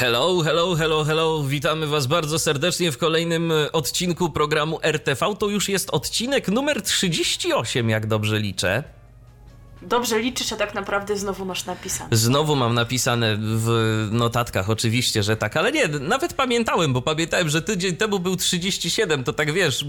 Hello, hello, hello, hello. Witamy Was bardzo serdecznie w kolejnym e, odcinku programu RTV. To już jest odcinek numer 38, jak dobrze liczę. Dobrze liczysz, a tak naprawdę znowu masz napisane. Znowu mam napisane w notatkach oczywiście, że tak, ale nie, nawet pamiętałem, bo pamiętałem, że tydzień temu był 37, to tak wiesz, e,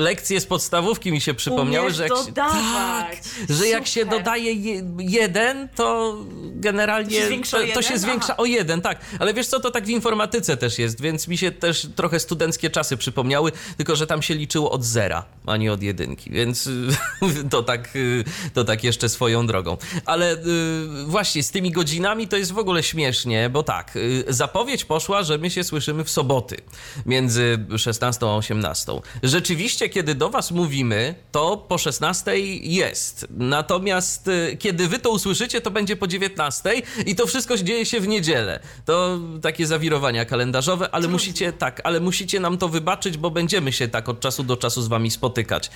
lekcje z podstawówki mi się przypomniały, Umiesz że jak, się, dodawać. tak, że jak się dodaje je, jeden, to generalnie To się zwiększa o to, to jeden? się zwiększa o jeden, tak. Ale wiesz co, to tak w informatyce też jest, więc mi się też trochę studenckie czasy przypomniały, tylko że tam się liczyło od zera, a nie od jedynki, więc to tak, y, to tak jeszcze swoją drogą. Ale y, właśnie z tymi godzinami to jest w ogóle śmiesznie, bo tak, y, zapowiedź poszła, że my się słyszymy w soboty między 16 a 18. Rzeczywiście, kiedy do was mówimy, to po 16 jest. Natomiast y, kiedy wy to usłyszycie, to będzie po 19 i to wszystko dzieje się w niedzielę. To takie zawirowania kalendarzowe, ale musicie tak, ale musicie nam to wybaczyć, bo będziemy się tak od czasu do czasu z wami spotykać.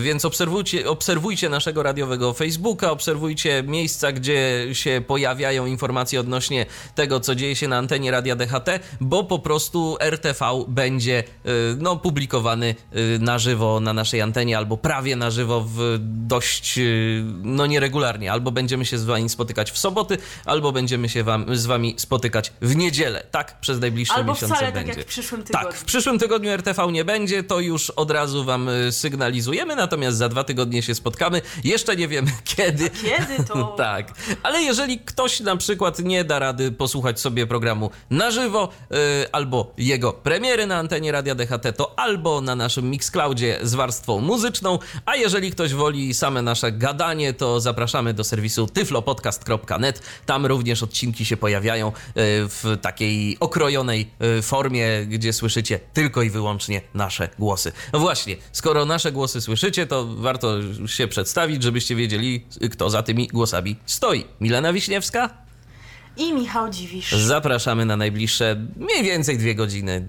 Więc obserwujcie, obserwujcie naszego radiowego Facebooka, obserwujcie miejsca, gdzie się pojawiają informacje odnośnie tego, co dzieje się na antenie Radia DHT, bo po prostu RTV będzie y, no, publikowany y, na żywo na naszej antenie, albo prawie na żywo w dość y, no nieregularnie. Albo będziemy się z wami spotykać w soboty, albo będziemy się wam, z wami spotykać w niedzielę. Tak, przez najbliższe Albo miesiące wcale tak będzie. jak w przyszłym tygodniu. Tak, w przyszłym tygodniu RTV nie będzie, to już od razu wam sygnalizujemy, natomiast za dwa tygodnie się spotkamy. Jeszcze nie wiemy kiedy. Kiedy to? tak, ale jeżeli ktoś na przykład nie da rady posłuchać sobie programu na żywo, y, albo jego premiery na antenie Radia DHT, to albo na naszym Mixcloudzie z warstwą muzyczną, a jeżeli ktoś woli same nasze gadanie, to zapraszamy do serwisu tyflopodcast.net. Tam również odcinki się pojawiają y, w takiej okrojonej y, formie, gdzie słyszycie tylko i wyłącznie nasze głosy. No właśnie, skoro nasze głosy słyszycie, to warto się przedstawić, żebyście wiedzieli, kto za tymi głosami stoi. Milena Wiśniewska? I Michał Dziwisz. Zapraszamy na najbliższe mniej więcej dwie godziny.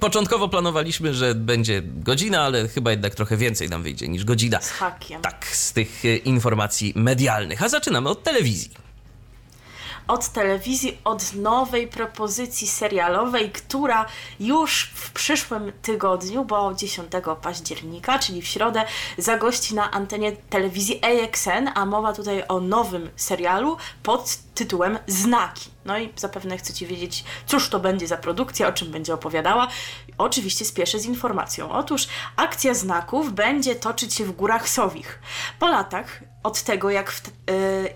Początkowo planowaliśmy, że będzie godzina, ale chyba jednak trochę więcej nam wyjdzie niż godzina. Z hakiem. Tak, z tych e, informacji medialnych. A zaczynamy od telewizji. Od telewizji, od nowej propozycji serialowej, która już w przyszłym tygodniu, bo 10 października, czyli w środę, zagości na antenie telewizji AXN, a mowa tutaj o nowym serialu pod tytułem Znaki. No i zapewne chcecie wiedzieć, cóż to będzie za produkcja, o czym będzie opowiadała. Oczywiście spieszę z informacją. Otóż akcja znaków będzie toczyć się w górach Sowich. Po latach od tego, jak w, y,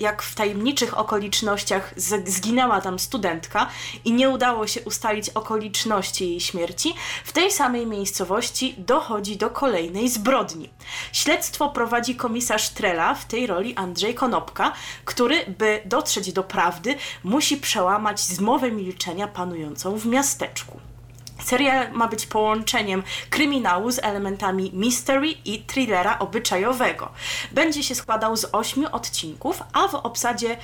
jak w tajemniczych okolicznościach zginęła tam studentka i nie udało się ustalić okoliczności jej śmierci, w tej samej miejscowości dochodzi do kolejnej zbrodni. Śledztwo prowadzi komisarz Trela, w tej roli Andrzej Konopka, który, by dotrzeć do prawdy, musi przełamać zmowę milczenia panującą w miasteczku. Serial ma być połączeniem kryminału z elementami mystery i thrillera obyczajowego. Będzie się składał z ośmiu odcinków, a w obsadzie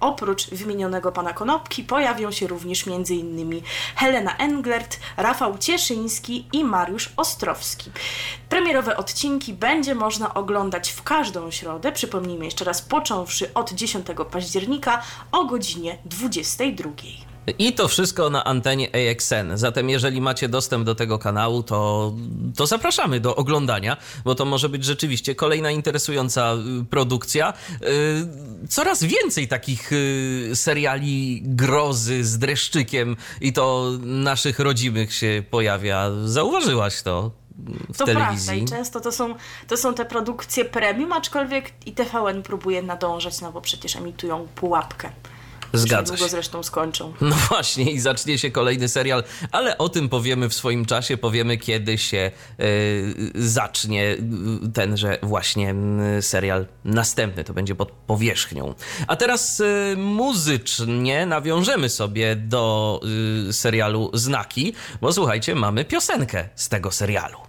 oprócz wymienionego pana Konopki pojawią się również m.in. Helena Englert, Rafał Cieszyński i Mariusz Ostrowski. Premierowe odcinki będzie można oglądać w każdą środę, przypomnijmy jeszcze raz, począwszy od 10 października o godzinie 22. I to wszystko na antenie AXN. Zatem jeżeli macie dostęp do tego kanału, to, to zapraszamy do oglądania, bo to może być rzeczywiście kolejna interesująca y, produkcja. Y, Coraz więcej takich y, seriali grozy z dreszczykiem i to naszych rodzimych się pojawia. Zauważyłaś to? W To telewizji. prawda i często to są, to są te produkcje premium, aczkolwiek i TVN próbuje nadążać, no bo przecież emitują pułapkę. Zgadza się. zresztą skończą. No właśnie, i zacznie się kolejny serial, ale o tym powiemy w swoim czasie, powiemy kiedy się y, zacznie y, tenże właśnie serial następny, to będzie pod powierzchnią. A teraz y, muzycznie nawiążemy sobie do y, serialu Znaki, bo słuchajcie, mamy piosenkę z tego serialu.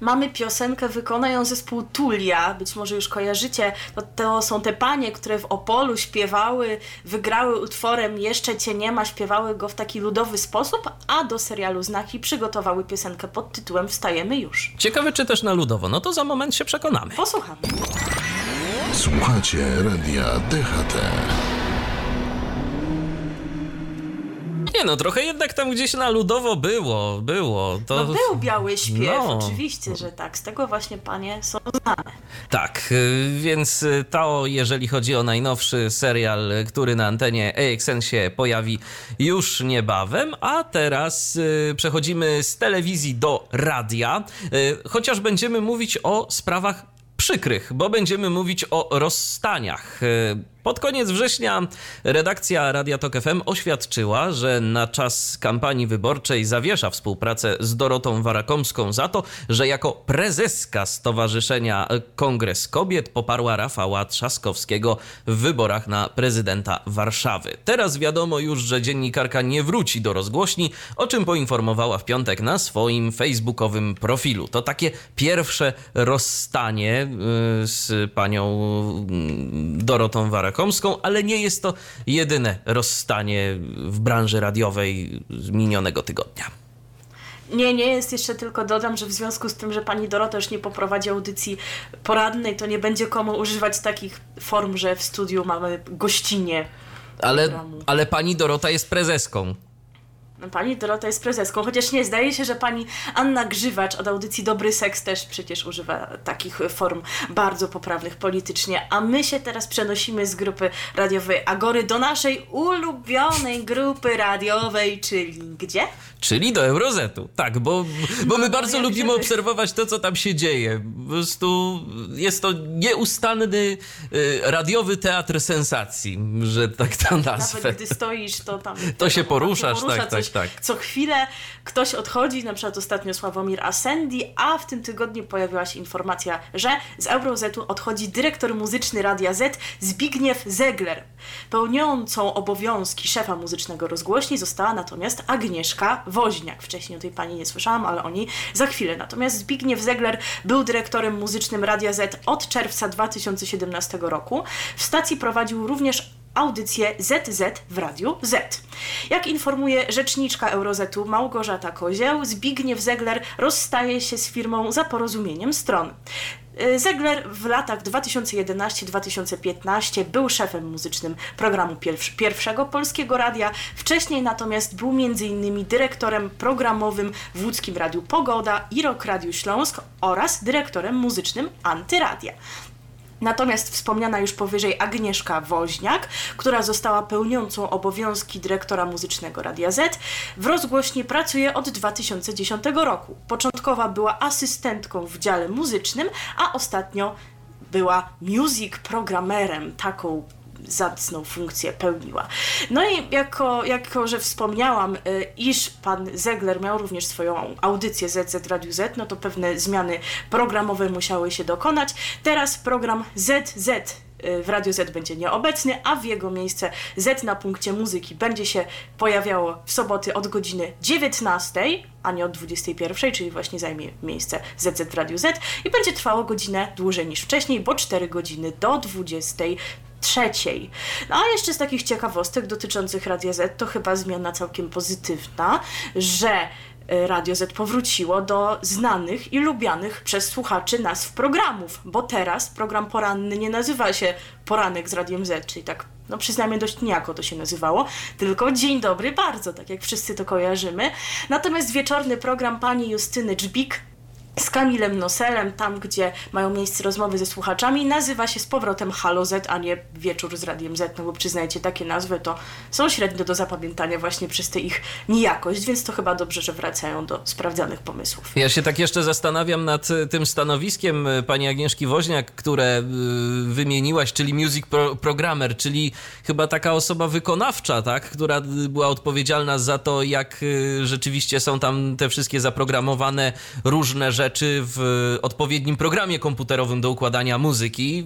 Mamy piosenkę, wykonają zespół Tulia, być może już kojarzycie, to, to są te panie, które w Opolu śpiewały, wygrały utworem Jeszcze Cię Nie Ma, śpiewały go w taki ludowy sposób, a do serialu Znaki przygotowały piosenkę pod tytułem Wstajemy już. Ciekawe, czy też na ludowo, no to za moment się przekonamy. Posłuchamy. Słuchacie radia DHT. Nie no, trochę jednak tam gdzieś na ludowo było, było. To... No był biały śpiew, No. oczywiście, że tak. Z tego właśnie panie są znane. Tak, y, więc y, to jeżeli chodzi o najnowszy serial, który na antenie AXN się pojawi już niebawem, a teraz y, przechodzimy z telewizji do radia, chociaż będziemy mówić o sprawach przykrych, bo będziemy mówić o rozstaniach. Pod koniec września redakcja Radia Tok FM oświadczyła, że na czas kampanii wyborczej zawiesza współpracę z Dorotą Warakomską za to, że jako prezeska Stowarzyszenia Kongres Kobiet poparła Rafała Trzaskowskiego w wyborach na prezydenta Warszawy. Teraz wiadomo już, że dziennikarka nie wróci do rozgłośni, o czym poinformowała w piątek na swoim facebookowym profilu. To takie pierwsze rozstanie y, z panią y, Dorotą Warakomską, ale nie jest to jedyne rozstanie w branży radiowej z minionego tygodnia. Nie, nie jest jeszcze tylko dodam, że w związku z tym, że pani Dorota już nie poprowadzi audycji poradnej, to nie będzie komu używać takich form, że w studiu mamy gościnie. Ale, Programu. ale pani Dorota jest prezeską. No, Pani Dorota jest prezeską, chociaż nie, zdaje się, że pani Anna Grzywacz od audycji Dobry Seks też przecież używa takich form bardzo poprawnych politycznie, a my się teraz przenosimy z grupy radiowej Agory do naszej ulubionej grupy radiowej, czyli gdzie? Czyli do Eurozetu. Tak, bo, bo my bardzo jak lubimy żeby- obserwować to, co tam się dzieje. Po prostu jest to nieustanny y, radiowy teatr sensacji, że tak to nazwę. Nawet gdy stoisz, to tam... To się wiadomo, poruszasz, porusza tak, tak, tak. Co chwilę ktoś odchodzi, na przykład ostatnio Sławomir Asendi, a w tym tygodniu pojawiła się informacja, że z Eurozetu odchodzi dyrektor muzyczny Radia Z Zbigniew Zegler. Pełniącą obowiązki szefa muzycznego rozgłośni została natomiast Agnieszka Woźniak. Wcześniej o tej pani nie słyszałam, ale o niej za chwilę. Natomiast Zbigniew Zegler był dyrektorem muzycznym Radia Z od czerwca 2017 roku. W stacji prowadził również audycję ZZ w Radiu Z. Jak informuje rzeczniczka Eurozetu Małgorzata Kozieł, Zbigniew Zegler rozstaje się z firmą za porozumieniem stron. Y, Zegler w latach 2011-2015 był szefem muzycznym programu pierw- pierwszego polskiego radia. Wcześniej natomiast był m.in. dyrektorem programowym w łódzkim Radiu Pogoda i Rock Radiu Śląsk oraz dyrektorem muzycznym Antyradia. Natomiast wspomniana już powyżej Agnieszka Woźniak, która została pełniącą obowiązki dyrektora muzycznego Radia Z, w rozgłośni pracuje od 2010 roku. Początkowa była asystentką w dziale muzycznym, a ostatnio była music programerem, taką zacną funkcję pełniła. No i jako, jako że wspomniałam, y, iż pan Zegler miał również swoją audycję ZZ Radio Z, no to pewne zmiany programowe musiały się dokonać. Teraz program ZZ y, w Radio Z będzie nieobecny, a w jego miejsce Z na punkcie muzyki będzie się pojawiało w soboty od godziny 19, a nie od 21, czyli właśnie zajmie miejsce ZZ w Radiu Z i będzie trwało godzinę dłużej niż wcześniej, bo 4 godziny do 20 trzeciej. No a jeszcze z takich ciekawostek dotyczących Radia Z, to chyba zmiana całkiem pozytywna, że e, Radio Z powróciło do znanych i lubianych przez słuchaczy nazw programów, bo teraz program poranny nie nazywa się Poranek z Radiem Z, czyli tak, no przyznajmy dość niejako to się nazywało, tylko Dzień Dobry Bardzo, tak jak wszyscy to kojarzymy. Natomiast wieczorny program pani Justyny Dżbik z Kamilem Noselem, tam gdzie mają miejsce rozmowy ze słuchaczami, nazywa się z powrotem Halo Z, a nie Wieczór z Radiem Z, no bo przyznajcie, takie nazwy to są średnio do zapamiętania właśnie przez tę ich nijakość, więc to chyba dobrze, że wracają do sprawdzanych pomysłów. Ja się tak jeszcze zastanawiam nad y, tym stanowiskiem y, pani Agnieszki Woźniak, które y, wymieniłaś, czyli music pro programmer, czyli chyba taka osoba wykonawcza, tak, która była odpowiedzialna za to, jak rzeczywiście są tam te wszystkie zaprogramowane różne rzeczy rzeczy w odpowiednim programie komputerowym do układania muzyki.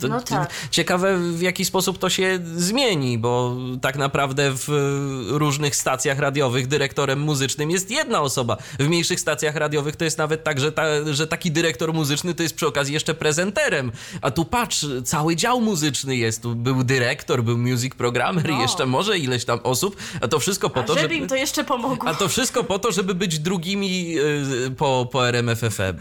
To no tak. Ciekawe, w jaki sposób to się zmieni, bo tak naprawdę w różnych stacjach radiowych dyrektorem muzycznym jest jedna osoba. W mniejszych stacjach radiowych to jest nawet tak, że, ta, że taki dyrektor muzyczny to jest przy okazji jeszcze prezenterem. A tu patrz, cały dział muzyczny jest. Tu był dyrektor, był music programmer no. i jeszcze może ileś tam osób. A to wszystko po a to, żeby... im to jeszcze pomogło. A to wszystko po to, żeby być drugimi po, po RMF MFFM.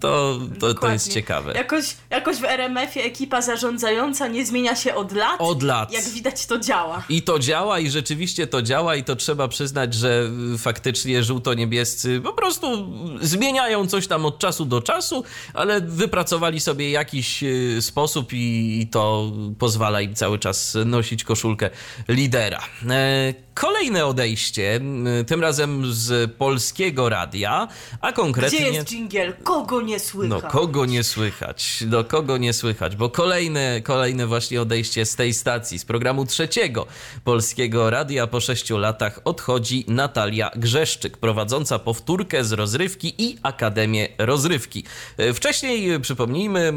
To, to, to jest ciekawe. Jakoś, jakoś w RMF-ie ekipa zarządzająca nie zmienia się od lat. Od lat. Jak widać, to działa. I to działa, i rzeczywiście to działa, i to trzeba przyznać, że faktycznie żółto-niebiescy po prostu zmieniają coś tam od czasu do czasu, ale wypracowali sobie jakiś y, sposób i, i to pozwala im cały czas nosić koszulkę lidera. E, kolejne odejście, tym razem z polskiego radia, a konkretnie. Gdzie jest dżingiel? Kogo nie słychać? No, kogo nie słychać? Do kogo nie słychać? Bo kolejne, kolejne właśnie odejście z tej stacji, z programu trzeciego polskiego radia po sześciu latach odchodzi Natalia Grzeszczyk, prowadząca powtórkę z rozrywki i Akademię Rozrywki. Wcześniej, przypomnijmy,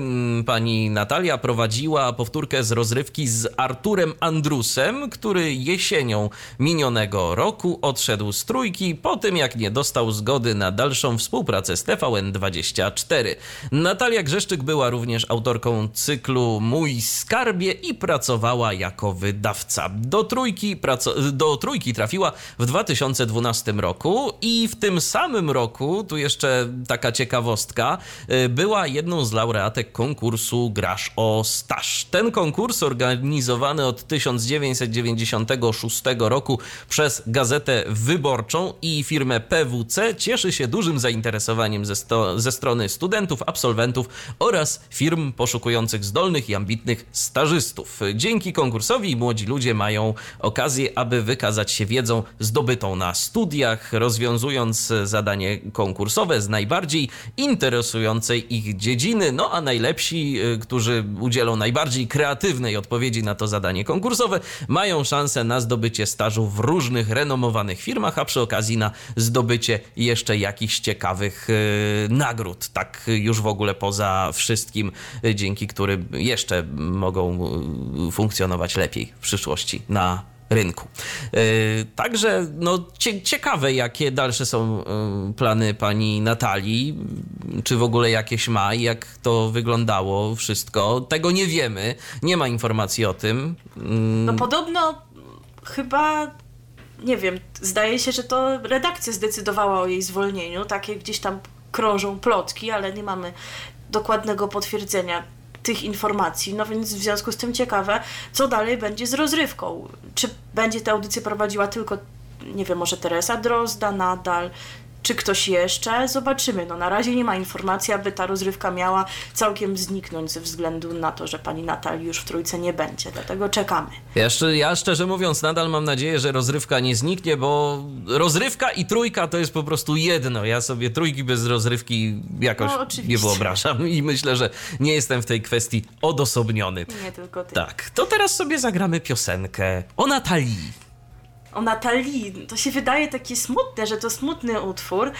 pani Natalia prowadziła powtórkę z rozrywki z Arturem Andrusem, który jesienią minionego roku odszedł z trójki po tym, jak nie dostał zgody na dalszą współpracę z TVN24. Natalia Grzeszczyk była również autorką cyklu Mój Skarbie i pracowała jako wydawca. Do trójki, do trójki trafiła w 2012 roku i w tym samym roku, tu jeszcze taka ciekawostka, y, była jedną z laureatek konkursu Grasz o Staż. Ten konkurs organizowany od 1996 roku przez Gazetę Wyborczą i firmę PWC cieszy się dużym zainteresowaniem ze, sto, ze strony studentów, absolwentów oraz firm poszukujących zdolnych i ambitnych stażystów. Dzięki konkursowi młodzi ludzie mają okazję, aby wykazać się wiedzą zdobytą na studiach, rozwiązując zadanie konkursowe z najbardziej interesującej ich dziedziny. No a najlepsi, y, którzy udzielą najbardziej kreatywnej odpowiedzi na to zadanie konkursowe, mają szansę na zdobycie stażu w różnych renomowanych firmach, a przy okazji na zdobycie jeszcze jakichś ciekawych y, nagród. Tak już w ogóle poza wszystkim, y, dzięki którym jeszcze mogą y, funkcjonować lepiej w przyszłości na rynku. Także no, ciekawe, jakie dalsze są plany pani Natalii, czy w ogóle jakieś ma jak to wyglądało wszystko. Tego nie wiemy, nie ma informacji o tym. Mm. No podobno chyba nie wiem, zdaje się, że to redakcja zdecydowała o jej zwolnieniu. Takie gdzieś tam krążą plotki, ale nie mamy dokładnego potwierdzenia tych informacji. No więc w związku z tym ciekawe, co dalej będzie z rozrywką. Czy będzie tę audycję prowadziła tylko, nie wiem, może Teresa Drozda nadal, czy ktoś jeszcze? Zobaczymy. No, na razie nie ma informacji, aby ta rozrywka miała całkiem zniknąć ze względu na to, że pani Natalii już w trójce nie będzie. Dlatego czekamy. Ja, ja szczerze mówiąc, nadal mam nadzieję, że rozrywka nie zniknie, bo rozrywka i trójka to jest po prostu jedno. Ja sobie trójki bez rozrywki jakoś no, nie wyobrażam i myślę, że nie jestem w tej kwestii odosobniony. Nie tylko ty. Tak, to teraz sobie zagramy piosenkę o Natalii o Natalii. To się wydaje takie smutne, że to smutny utwór,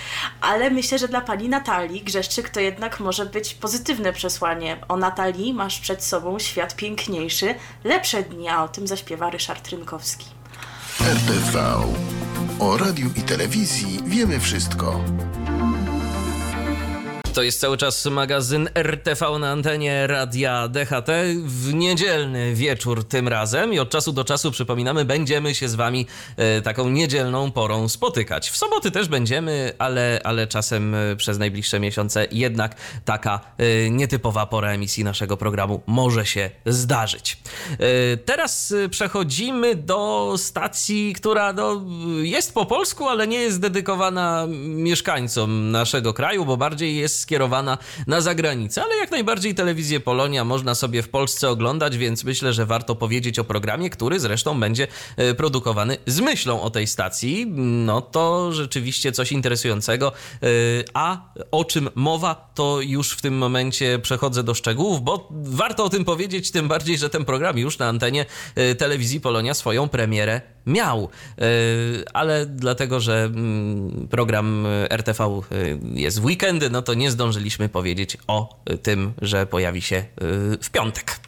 ale myślę, że dla pani Natalii Grzeszczyk to jednak może być pozytywne przesłanie. O Natalii masz przed sobą świat piękniejszy, lepsze dni, a o tym zaśpiewa Ryszard Rynkowski. RTV. O radiu i telewizji wiemy wszystko To jest cały czas magazyn RTV na antenie Radia DHT w niedzielny wieczór tym razem i od czasu do czasu przypominamy, będziemy się z wami e, taką niedzielną porą spotykać. W soboty też będziemy, ale, ale czasem e, przez najbliższe miesiące jednak taka e, nietypowa pora emisji naszego programu może się zdarzyć. Teraz przechodzimy do stacji, która no, jest po polsku, ale nie jest dedykowana mieszkańcom naszego kraju, bo bardziej jest skierowana na zagranicę, ale jak najbardziej telewizję Polonia można sobie w Polsce oglądać, więc myślę, że warto powiedzieć o programie, który zresztą będzie e, produkowany z myślą o tej stacji. No to rzeczywiście coś interesującego. E, A o czym mowa, to już w tym momencie przechodzę do szczegółów, bo warto o tym powiedzieć, tym bardziej, że ten program już na antenie e, telewizji Polonia swoją premierę miał, ale dlatego, że mm, program RTV jest w weekendy, no to nie zdążyliśmy powiedzieć o tym, że pojawi się e, w piątek.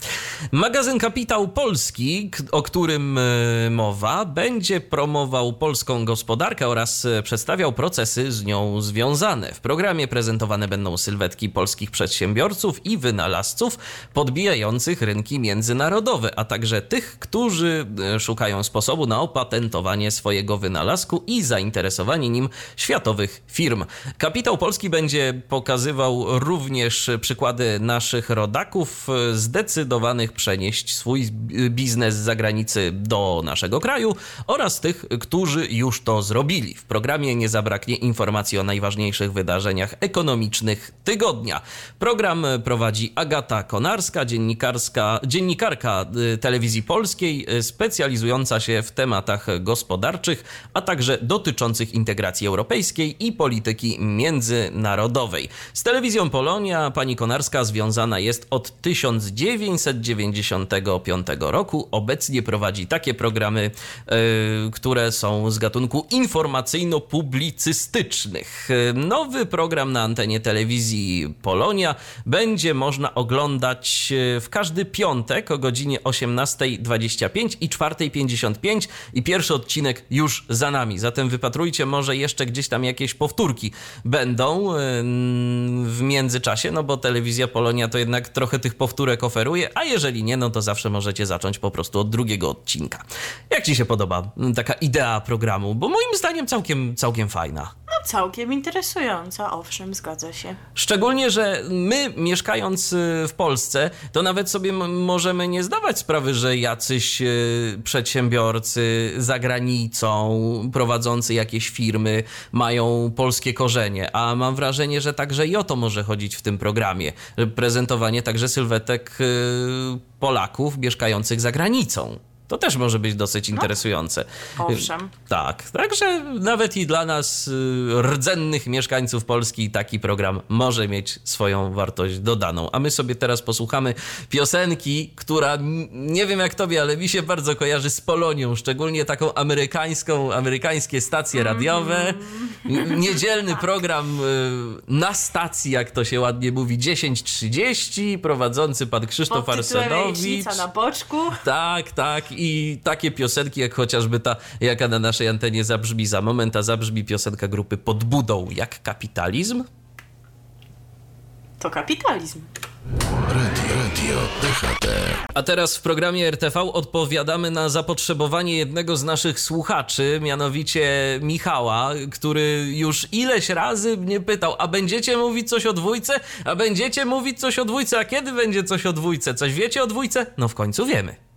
Magazyn Kapitał Polski, o którym e, mowa, będzie promował polską gospodarkę oraz e, przedstawiał procesy z nią związane. W programie prezentowane będą sylwetki polskich przedsiębiorców i wynalazców podbijających rynki międzynarodowe, a także tych, którzy szukają sposobu na opatentowanie swojego wynalazku i zainteresowanie nim światowych firm. Kapitał Polski będzie pokazywał również przykłady naszych rodaków e, zdecydowanych przenieść swój biznes z zagranicy do naszego kraju oraz tych, którzy już to zrobili. W programie nie zabraknie informacji o najważniejszych wydarzeniach ekonomicznych tygodnia. Program prowadzi Agata Konarska, dziennikarska, dziennikarka y, telewizji polskiej, y, specjalizująca się w tematach gospodarczych, a także dotyczących integracji europejskiej i polityki międzynarodowej. Z telewizją Polonia pani Konarska związana jest od 1995 roku. Obecnie prowadzi takie programy, y, które są z gatunku informacyjno-publicystycznych. Nowy program na antenie telewizji Polonia będzie można oglądać y, w każdy piątek o godzinie 18.25 i 4.55 i pierwszy odcinek już za nami. Zatem wypatrujcie, może jeszcze gdzieś tam jakieś powtórki będą y, w międzyczasie, no bo telewizja Polonia to jednak trochę tych powtórek oferuje, a jeżeli nie, no to zawsze możecie zacząć po prostu od drugiego odcinka. Jak ci się podoba mm, taka idea programu? Bo moim zdaniem całkiem, całkiem fajna. No całkiem interesująca, owszem, zgadza się. Szczególnie, że my mieszkając y, w Polsce, to nawet sobie możemy nie zdawać sprawy, że jacyś y, przedsiębiorcy za granicą, prowadzący jakieś firmy, mają polskie korzenie. A mam wrażenie, że także i o to może chodzić w tym programie. że Prezentowanie także sylwetek y, Polaków mieszkających za granicą. To też może być dosyć interesujące. Owszem. Tak, także nawet i dla nas y, rdzennych mieszkańców Polski taki program może mieć swoją wartość dodaną. A my sobie teraz posłuchamy piosenki, która nie wiem jak tobie, ale mi się bardzo kojarzy z Polonią, szczególnie taką amerykańską, amerykańskie stacje radiowe. N- Niedzielny program y, na stacji, jak to się ładnie mówi, 10.30, prowadzący pan Krzysztof Arsenowicz. Na boczku. Tak, tak. I takie piosenki, jak chociażby ta, jaka na naszej antenie zabrzmi za moment, a zabrzmi piosenka grupy pod budą, jak kapitalizm. To kapitalizm. Radio, radio DHT. A teraz w programie RTV odpowiadamy na zapotrzebowanie jednego z naszych słuchaczy, mianowicie Michała, który już ileś razy mnie pytał, a będziecie mówić coś o dwójce? A będziecie mówić coś o dwójce? A kiedy będzie coś o dwójce? Coś wiecie o dwójce? No w końcu wiemy.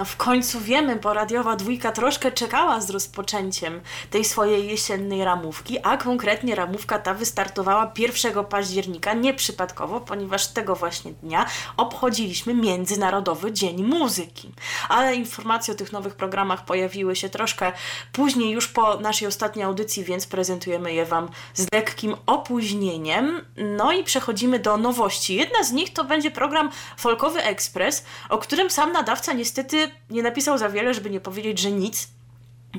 No w końcu wiemy, bo radiowa dwójka troszkę czekała z rozpoczęciem tej swojej jesiennej ramówki, a konkretnie ramówka ta wystartowała 1 października nieprzypadkowo, ponieważ tego właśnie dnia obchodziliśmy Międzynarodowy Dzień Muzyki. Ale informacje o tych nowych programach pojawiły się troszkę później, już po naszej ostatniej audycji, więc prezentujemy je Wam z lekkim opóźnieniem. No i przechodzimy do nowości. Jedna z nich to będzie program Folkowy Express, o którym sam nadawca niestety nie napisał za wiele, żeby nie powiedzieć, że nic.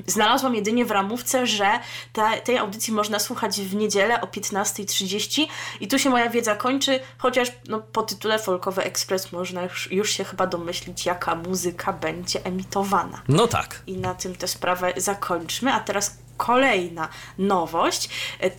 Znalazłam jedynie w ramówce, że te, tej audycji można słuchać w niedzielę o 15.30 i tu się moja wiedza kończy, chociaż no, po tytule Folkowy Express można już, już się chyba domyślić, jaka muzyka będzie emitowana. No tak. I na tym tę sprawę zakończmy, a teraz kolejna nowość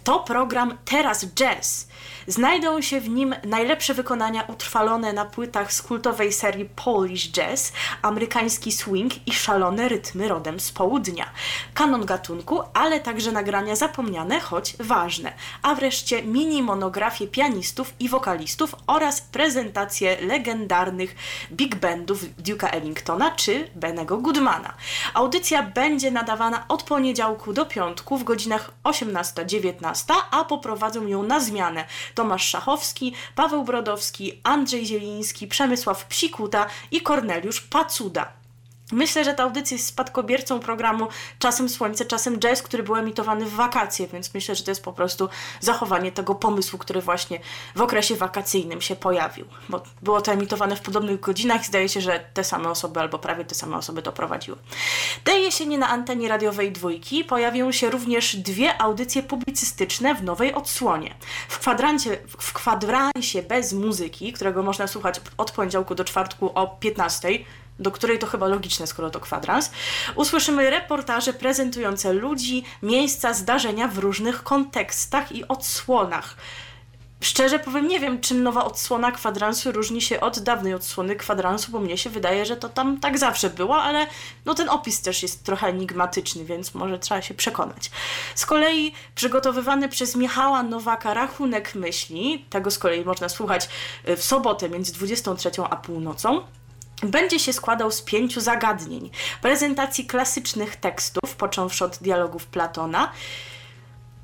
to program Teraz Jazz. Znajdą się w nim najlepsze wykonania utrwalone na płytach z kultowej serii Polish Jazz, amerykański swing i szalone rytmy rodem z południa. Kanon gatunku, ale także nagrania zapomniane, choć ważne. A wreszcie mini monografie pianistów i wokalistów oraz prezentacje legendarnych big bandów Duke'a Ellingtona czy Benego Goodmana. Audycja będzie nadawana od poniedziałku do piątku w godzinach 18-19, a poprowadzą ją na zmianę Tomasz Szachowski, Paweł Brodowski, Andrzej Zieliński, Przemysław Psikuta i Korneliusz Pacuda. Myślę, że ta audycja jest spadkobiercą programu Czasem Słońce, Czasem Jazz, który był emitowany w wakacje, więc myślę, że to jest po prostu zachowanie tego pomysłu, który właśnie w okresie wakacyjnym się pojawił. Bo było to emitowane w podobnych godzinach i zdaje się, że te same osoby albo prawie te same osoby to prowadziły. Tej jesieni na antenie radiowej dwójki pojawią się również dwie audycje publicystyczne w nowej odsłonie. W kwadrancie, w kwadransie bez muzyki, którego można słuchać od poniedziałku do czwartku o 15 do której to chyba logiczne, skoro to kwadrans, usłyszymy reportaże prezentujące ludzi, miejsca, zdarzenia w różnych kontekstach i odsłonach. Szczerze powiem, nie wiem, czym nowa odsłona kwadransu różni się od dawnej odsłony kwadransu, bo mnie się wydaje, że to tam tak zawsze było, ale no ten opis też jest trochę enigmatyczny, więc może trzeba się przekonać. Z kolei przygotowywany przez Michała Nowaka rachunek myśli, tego z kolei można słuchać w sobotę między 23 a północą, będzie się składał z pięciu zagadnień, prezentacji klasycznych tekstów, począwszy od dialogów Platona,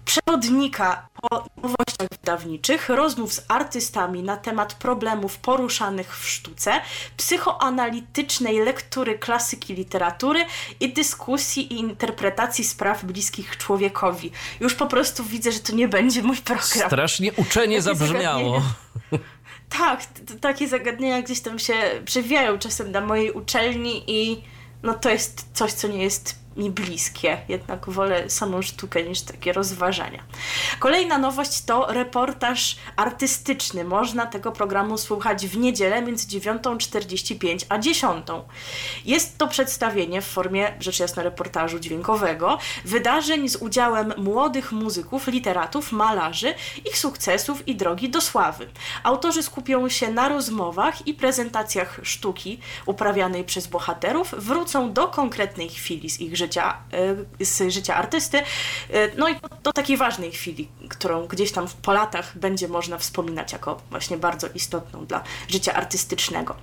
przewodnika o nowościach wydawniczych, rozmów z artystami na temat problemów poruszanych w sztuce, psychoanalitycznej lektury klasyki literatury i dyskusji i interpretacji spraw bliskich człowiekowi. Już po prostu widzę, że to nie będzie mój program. Strasznie uczenie zabrzmiało. Tak, takie zagadnienia gdzieś tam się przewijają czasem na mojej uczelni i no to jest coś, co nie jest mi bliskie. Jednak wolę samą sztukę niż takie rozważania. Kolejna nowość to reportaż artystyczny. Można tego programu słuchać w niedzielę między 9.45 a 10. Jest to przedstawienie w formie, rzecz jasna, reportażu dźwiękowego, wydarzeń z udziałem młodych muzyków, literatów, malarzy, ich sukcesów i drogi do sławy. Autorzy skupią się na rozmowach i prezentacjach sztuki uprawianej przez bohaterów, wrócą do konkretnej chwili z ich życia życia, y, z życia artysty. Y, no i do takiej ważnej chwili, którą gdzieś tam po latach będzie można wspominać jako właśnie bardzo istotną dla życia artystycznego.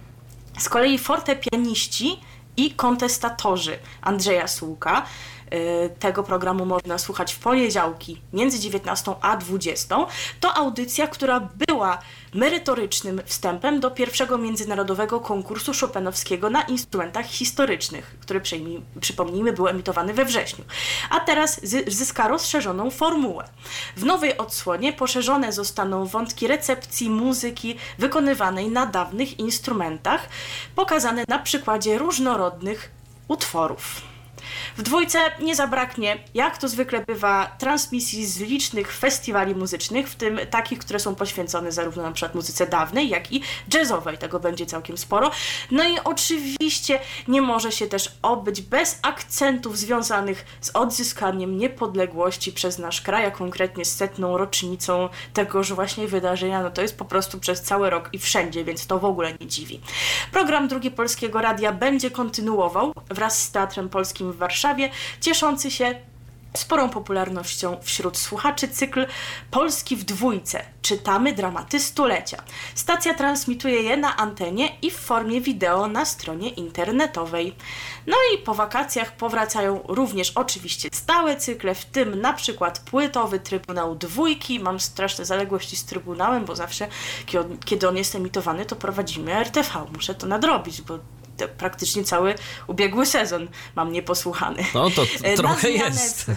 Z kolei fortepianiści i kontestatorzy Andrzeja Słuka tego programu można słuchać w poniedziałki między 19 a 20. To audycja, która była merytorycznym wstępem do pierwszego międzynarodowego konkursu Chopinowskiego na instrumentach historycznych, który przypomnijmy był emitowany we wrześniu. A teraz zyska rozszerzoną formułę. W nowej odsłonie poszerzone zostaną wątki recepcji muzyki wykonywanej na dawnych instrumentach, pokazane na przykładzie różnorodnych utworów. W dwójce nie zabraknie, jak to zwykle bywa, transmisji z licznych festiwali muzycznych, w tym takich, które są poświęcone zarówno na przykład muzyce dawnej, jak i jazzowej. Tego będzie całkiem sporo. No i oczywiście nie może się też obyć bez akcentów związanych z odzyskaniem niepodległości przez nasz kraj, a konkretnie z setną rocznicą tegoż właśnie wydarzenia. No to jest po prostu przez cały rok i wszędzie, więc to w ogóle nie dziwi. Program Drugi Polskiego Radia będzie kontynuował wraz z Teatrem Polskim w Warszawie cieszący się sporą popularnością wśród słuchaczy cykl Polski w dwójce. Czytamy dramaty stulecia. Stacja transmituje je na antenie i w formie wideo na stronie internetowej. No i po wakacjach powracają również oczywiście stałe cykle, w tym na przykład płytowy Trybunał Dwójki. Mam straszne zaległości z Trybunałem, bo zawsze kiedy on jest emitowany, to prowadzimy RTV. Muszę to nadrobić, bo praktycznie cały ubiegły sezon mam nieposłuchany. No to e, trochę jest.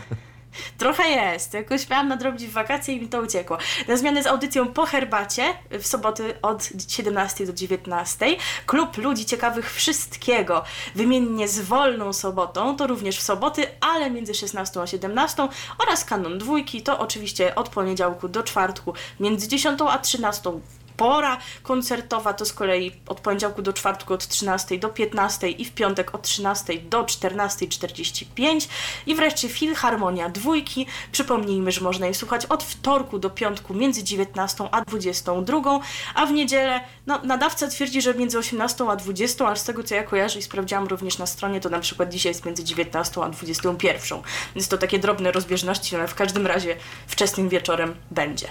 Trochę jest. Jakoś miałam nadrobić wakacje i mi to uciekło. Na zmianę z audycją po herbacie w soboty od 17 do 19. Klub ludzi ciekawych wszystkiego wymiennie z wolną sobotą, to również w soboty, ale między 16 a 17 oraz kanon dwójki, to oczywiście od poniedziałku do czwartku między 10 a 13 pora koncertowa to z kolei od poniedziałku do czwartku od 13 do 15 i w piątek od 13 do 14.45 i wreszcie Filharmonia Dwójki. Przypomnijmy, że można je słuchać od wtorku do piątku między 19 a 22, a w niedzielę no, nadawca twierdzi, że między 18 a 20, ale z tego co ja kojarzę i sprawdziłam również na stronie, to na przykład dzisiaj jest między 19 a 21. Więc to takie drobne rozbieżności, ale w każdym razie wczesnym wieczorem będzie.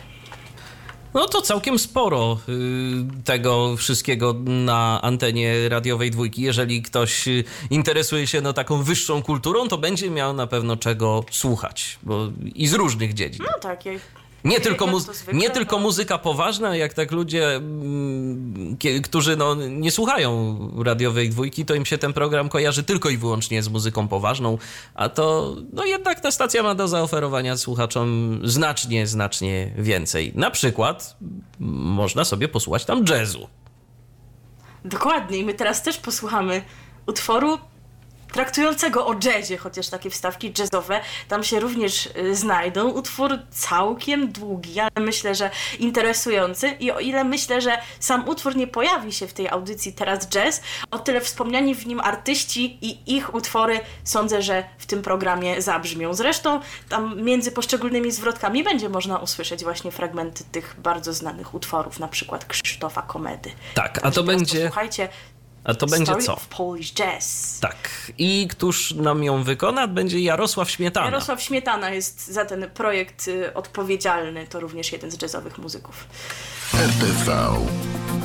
No to całkiem sporo y, tego wszystkiego na antenie radiowej dwójki. Jeżeli ktoś y, interesuje się no, taką wyższą kulturą, to będzie miał na pewno czego słuchać. Bo i z różnych dziedzin. No tak, jak Nie tylko, muzy- nie tylko no. muzyka poważna, jak tak ludzie, mm, którzy no, nie słuchają radiowej dwójki, to im się ten program kojarzy tylko i wyłącznie z muzyką poważną, a to no jednak ta stacja ma do zaoferowania słuchaczom znacznie, znacznie więcej. Na przykład można sobie posłuchać tam jazzu. Dokładnie, i my teraz też posłuchamy utworu traktującego o jazzie, chociaż takie wstawki jazzowe tam się również y, znajdą. Utwór całkiem długi, ale myślę, że interesujący i o ile myślę, że sam utwór nie pojawi się w tej audycji teraz jazz, o tyle wspomniani w nim artyści i ich utwory sądzę, że w tym programie zabrzmią. Zresztą tam między poszczególnymi zwrotkami będzie można usłyszeć właśnie fragmenty tych bardzo znanych utworów, na przykład Krzysztofa Komedy. Tak, a to będzie, Posłuchajcie, a to będzie co? of Polish Jazz. Tak. I któż nam ją wykona? Będzie Jarosław Śmietana. Jarosław Śmietana jest za ten projekt y, odpowiedzialny, to również jeden z jazzowych muzyków. RTV.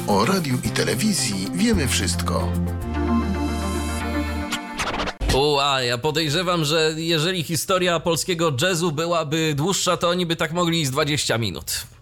O radiu i telewizji wiemy wszystko. U, a ja podejrzewam, że jeżeli historia polskiego jazzu byłaby dłuższa, to oni by tak mogli z 20 minut.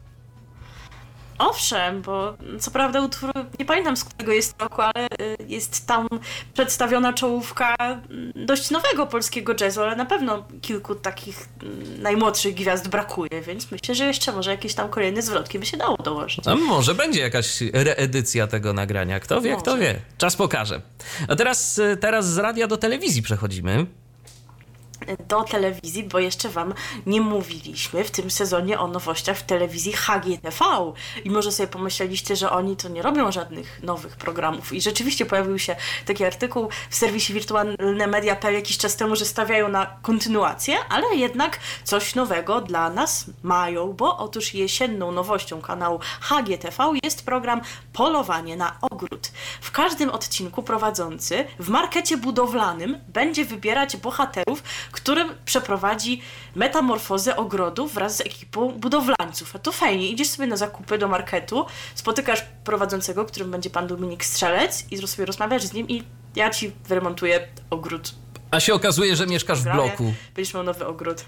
Owszem, bo co prawda utwór, nie pamiętam z którego jest roku, ale y, jest tam przedstawiona czołówka mm, dość nowego polskiego jazzu, ale na pewno kilku takich mm, najmłodszych gwiazd brakuje, więc myślę, że jeszcze może jakieś tam kolejne zwrotki by się dało dołożyć. A może będzie jakaś reedycja tego nagrania. Kto wie, kto Może. wie. Czas pokaże. A teraz, y, teraz z radia do telewizji przechodzimy. Do telewizji, bo jeszcze Wam nie mówiliśmy w tym sezonie o nowościach w telewizji HGTV. I może sobie pomyśleliście, że oni to nie robią żadnych nowych programów. I rzeczywiście pojawił się taki artykuł w serwisie wirtualne media.pl jakiś czas temu, że stawiają na kontynuację, ale jednak coś nowego dla nas mają, bo otóż jesienną nowością kanału HGTV jest program Polowanie na ogród. W każdym odcinku prowadzący w markecie budowlanym będzie wybierać bohaterów, którym przeprowadzi metamorfozę ogrodu wraz z ekipą budowlańców. A to fajnie, idziesz sobie na zakupy do marketu, spotykasz prowadzącego, którym będzie pan Dominik Strzelec i sobie rozmawiasz z nim i ja ci wyremontuję ogród. A się okazuje, że mieszkasz w bloku. Będziesz miał nowy ogród.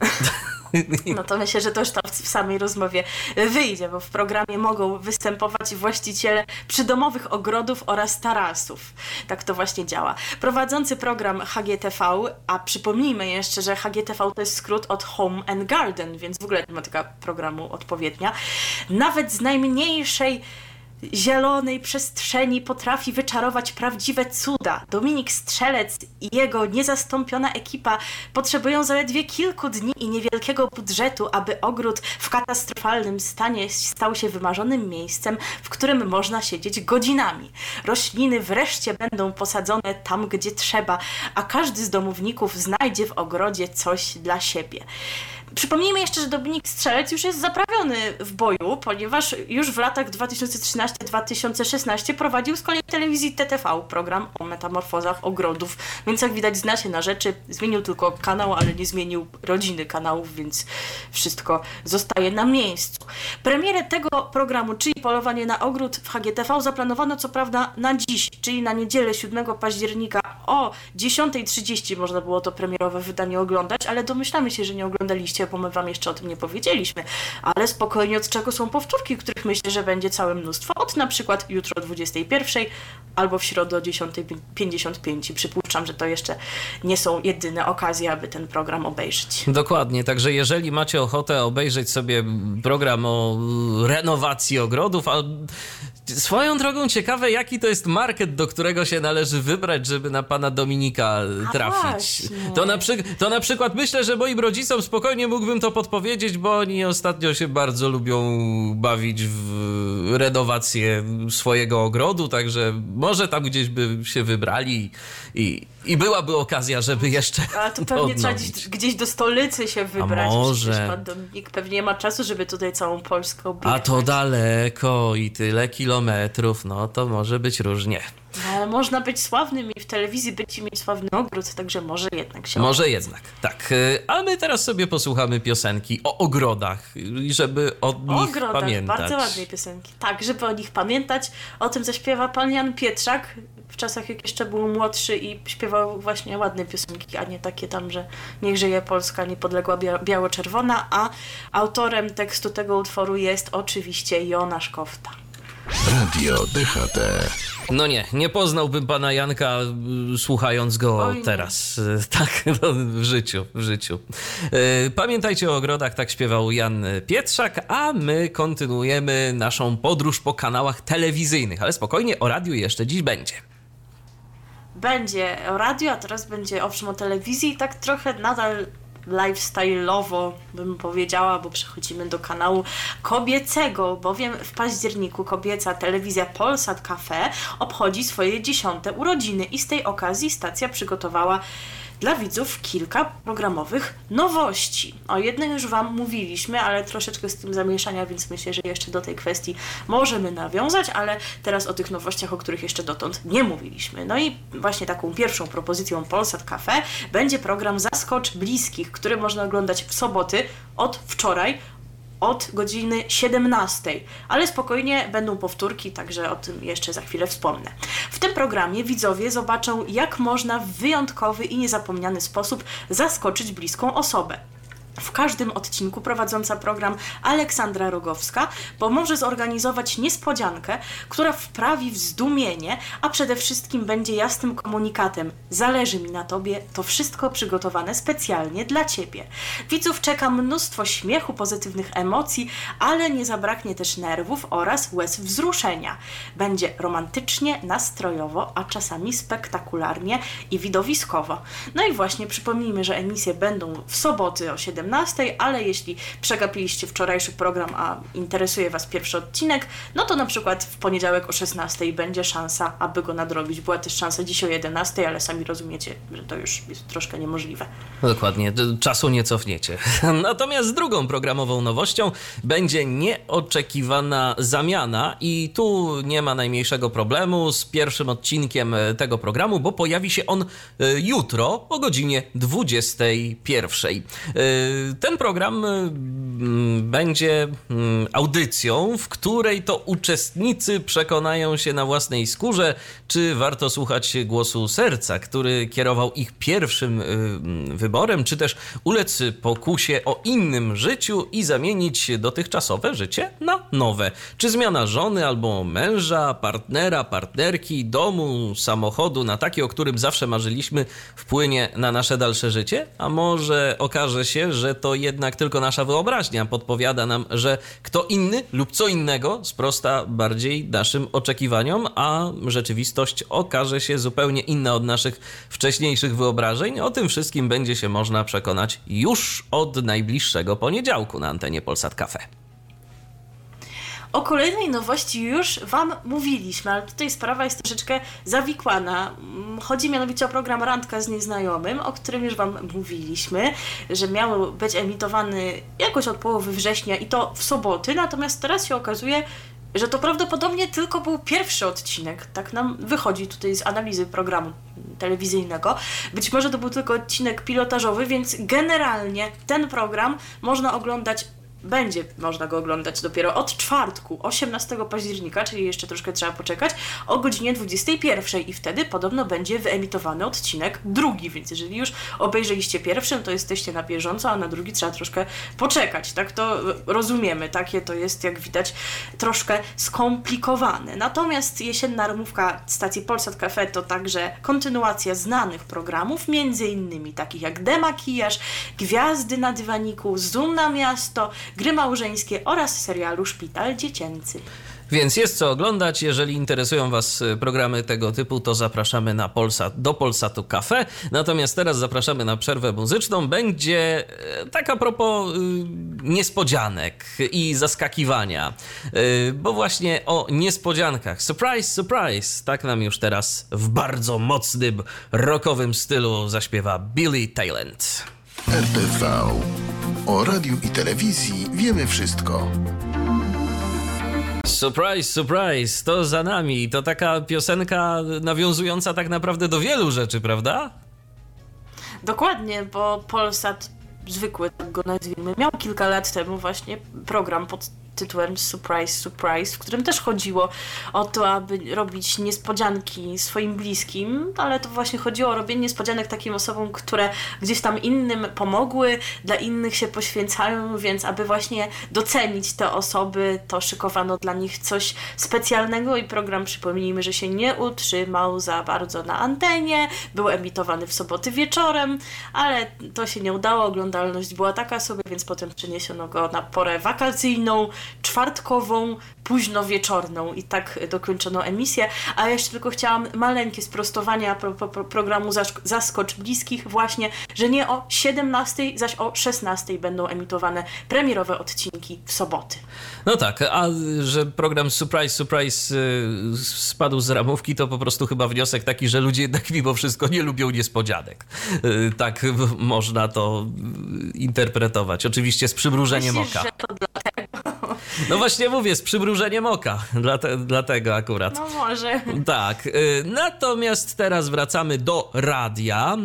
No to myślę, że to już tam w samej rozmowie wyjdzie, bo w programie mogą występować właściciele przydomowych ogrodów oraz tarasów. Tak to właśnie działa. Prowadzący program HGTV, a przypomnijmy jeszcze, że HGTV to jest skrót od Home and Garden, więc w ogóle tematyka programu odpowiednia. Nawet z najmniejszej zielonej przestrzeni potrafi wyczarować prawdziwe cuda. Dominik Strzelec i jego niezastąpiona ekipa potrzebują zaledwie kilku dni i niewielkiego budżetu, aby ogród w katastrofalnym stanie stał się wymarzonym miejscem, w którym można siedzieć godzinami. Rośliny wreszcie będą posadzone tam, gdzie trzeba, a każdy z domowników znajdzie w ogrodzie coś dla siebie. Przypomnijmy jeszcze, że Dominik Strzelec już jest zaprawiony w boju, ponieważ już w latach 2013-2016 prowadził z kolei telewizji TTV program o metamorfozach ogrodów, więc jak widać zna się na rzeczy, zmienił tylko kanał, ale nie zmienił rodziny kanałów, więc wszystko zostaje na miejscu. Premierę tego programu, czyli Polowanie na ogród w HGTV zaplanowano co prawda na dziś, czyli na niedzielę 7 października o 10.30 można było to premierowe wydanie oglądać, ale domyślamy się, że nie oglądaliście, bo my wam jeszcze o tym nie powiedzieliśmy. Ale spokojnie od czego są powtórki, których myślę, że będzie całe mnóstwo. Od na przykład jutro o 21.00 albo w środę o 10.55. Przypuszczam, że to jeszcze nie są jedyne okazje, aby ten program obejrzeć. Dokładnie, także jeżeli macie ochotę obejrzeć sobie program o renowacji ogrodów, a Swoją drogą ciekawe, jaki to jest market, do którego się należy wybrać, żeby na pana Dominika trafić. To na, przy, to na przykład myślę, że moim rodzicom spokojnie mógłbym to podpowiedzieć, bo oni ostatnio się bardzo lubią bawić w renowację swojego ogrodu, także może tam gdzieś by się wybrali i, i byłaby okazja, żeby jeszcze. A to pewnie trzeba odnowić. gdzieś, gdzieś do stolicy się wybrać. może? Przecież pan Dominik pewnie nie ma czasu, żeby tutaj całą Polskę objechać. A to daleko i tyle kilometrów, no to może być różnie. Ale można być sławnym i w telewizji być i mieć sławny ogród, także może jednak się Może jednak, tak. Y, A my teraz sobie posłuchamy piosenki o ogrodach, i żeby O nich ogrodach, pamiętać. bardzo ładnej piosenki. Tak, żeby o nich pamiętać. O tym zaśpiewa pan Jan Pietrzak w czasach, jak jeszcze był młodszy i śpiewał właśnie ładne piosenki, a nie takie tam, że niech żyje Polska niepodległa bia- biało-czerwona, a autorem tekstu tego utworu jest oczywiście Jonasz Kofta. Radio DHT. No nie, nie poznałbym pana Janka y, słuchając go Oj teraz. Y, Tak, no, w życiu, w życiu. Y, Pamiętajcie o ogrodach, tak śpiewał Jan Pietrzak, a my kontynuujemy naszą podróż po kanałach telewizyjnych, ale spokojnie, o radiu jeszcze dziś będzie. Będzie o radio, a teraz będzie owszem o telewizji tak trochę nadal lifestyle'owo bym powiedziała, bo przechodzimy do kanału kobiecego, bowiem w październiku kobieca telewizja Polsat Cafe obchodzi swoje dziesiąte urodziny i z tej okazji stacja przygotowała dla widzów kilka programowych nowości. O jednej już Wam mówiliśmy, ale troszeczkę z tym zamieszania, więc myślę, że jeszcze do tej kwestii możemy nawiązać, ale teraz o tych nowościach, o których jeszcze dotąd nie mówiliśmy. No i właśnie taką pierwszą propozycją Polsat Cafe będzie program Zaskocz Bliskich, który można oglądać w soboty od wczoraj od godziny 17, ale spokojnie będą powtórki, także o tym jeszcze za chwilę wspomnę. W tym programie widzowie zobaczą, jak można w wyjątkowy i niezapomniany sposób zaskoczyć bliską osobę. W każdym odcinku prowadząca program Aleksandra Rogowska pomoże zorganizować niespodziankę, która wprawi w zdumienie, a przede wszystkim będzie jasnym komunikatem. Zależy mi na tobie, to wszystko przygotowane specjalnie dla ciebie. Widzów czeka mnóstwo śmiechu, pozytywnych emocji, ale nie zabraknie też nerwów oraz łez wzruszenia. Będzie romantycznie, nastrojowo, a czasami spektakularnie i widowiskowo. No i właśnie przypomnijmy, że emisje będą w soboty o 17, ale jeśli przegapiliście wczorajszy program, a interesuje Was pierwszy odcinek, no to na przykład w poniedziałek o 16 będzie szansa, aby go nadrobić. Była też szansa dziś o 11, ale sami rozumiecie, że to już jest troszkę niemożliwe. Dokładnie, d- czasu nie cofniecie. Natomiast drugą programową nowością będzie nieoczekiwana zamiana i tu nie ma najmniejszego problemu z pierwszym odcinkiem e, tego programu, bo pojawi się on e, jutro o godzinie 21. Ten program e, mm, będzie mm, audycją, w której to uczestnicy przekonają się na własnej skórze, czy warto słuchać głosu serca, który kierował ich pierwszym y, mm, wyborem, czy też ulec pokusie o innym życiu i zamienić dotychczasowe życie na nowe. Czy zmiana żony albo męża, partnera, partnerki, domu, samochodu na taki, o którym zawsze marzyliśmy, wpłynie na nasze dalsze życie? A może okaże się, że to jednak tylko nasza wyobraźnia podpowiada nam, że kto inny lub co innego sprosta bardziej naszym oczekiwaniom, a rzeczywistość okaże się zupełnie inna od naszych wcześniejszych wyobrażeń. O tym wszystkim będzie się można przekonać już od najbliższego poniedziałku na antenie Polsat Cafe. O kolejnej nowości już Wam mówiliśmy, ale tutaj sprawa jest troszeczkę zawikłana. Mm, Chodzi mianowicie o program Randka z Nieznajomym, o którym już Wam mówiliśmy, że miał być emitowany jakoś od połowy września i to w soboty, natomiast teraz się okazuje, że to prawdopodobnie tylko był pierwszy odcinek. Tak nam wychodzi tutaj z analizy programu telewizyjnego. Być może to był tylko odcinek pilotażowy, więc generalnie ten program można oglądać będzie można go oglądać dopiero od czwartku, 18 października, czyli jeszcze troszkę trzeba poczekać, o godzinie 21 i wtedy podobno będzie wyemitowany odcinek drugi, więc jeżeli już obejrzeliście pierwszy, to jesteście na bieżąco, a na drugi trzeba troszkę poczekać, tak to rozumiemy, takie to jest jak widać troszkę skomplikowane. Natomiast jesienna ramówka stacji Polsat Cafe to także kontynuacja znanych programów, między innymi takich jak Demakijaż, Gwiazdy na dywaniku, Zoom na miasto, gry małżeńskie oraz serialu Szpital Dziecięcy. Więc jest co oglądać. Jeżeli interesują Was e, programy tego typu, to zapraszamy na Polsat, do Polsatu Cafe. Natomiast teraz zapraszamy na przerwę muzyczną. Będzie e, taka propos y, niespodzianek i zaskakiwania. Y, bo właśnie o niespodziankach. Surprise, surprise! Tak nam już teraz w bardzo mocnym, rockowym stylu zaśpiewa Billy Talent. RTV. O radiu i telewizji wiemy wszystko. Surprise, surprise, to za nami. To taka piosenka nawiązująca tak naprawdę do wielu rzeczy, prawda? Dokładnie, bo Polsat zwykły, tak go nazwijmy, miał kilka lat temu właśnie program pod tytułem Surprise, Surprise, w którym też chodziło o to, aby robić niespodzianki swoim bliskim, ale to właśnie chodziło o robienie niespodzianek takim osobom, które gdzieś tam innym pomogły, dla innych się poświęcają, więc aby właśnie docenić te osoby, to szykowano dla nich coś specjalnego i program, przypomnijmy, że się nie utrzymał za bardzo na antenie, był emitowany w soboty wieczorem, ale to się nie udało, oglądalność była taka sobie, więc potem przeniesiono go na porę wakacyjną, czwartkową, późno wieczorną i tak dokończono emisję. A jeszcze tylko chciałam maleńkie sprostowanie a propos pro programu Zaskocz Bliskich właśnie, że nie o 17, zaś o 16 będą emitowane premierowe odcinki w soboty. No tak, a że program Surprise Surprise y, spadł z ramówki, to po prostu chyba wniosek taki, że ludzie jednak mimo wszystko nie lubią niespodzianek. Y, tak można to interpretować. Oczywiście z przymrużeniem Myślisz, oka. Że to dlatego. No właśnie mówię, z przymrużeniem oka. Dlate, dlatego akurat. No może. Tak. y, Natomiast teraz wracamy do radia.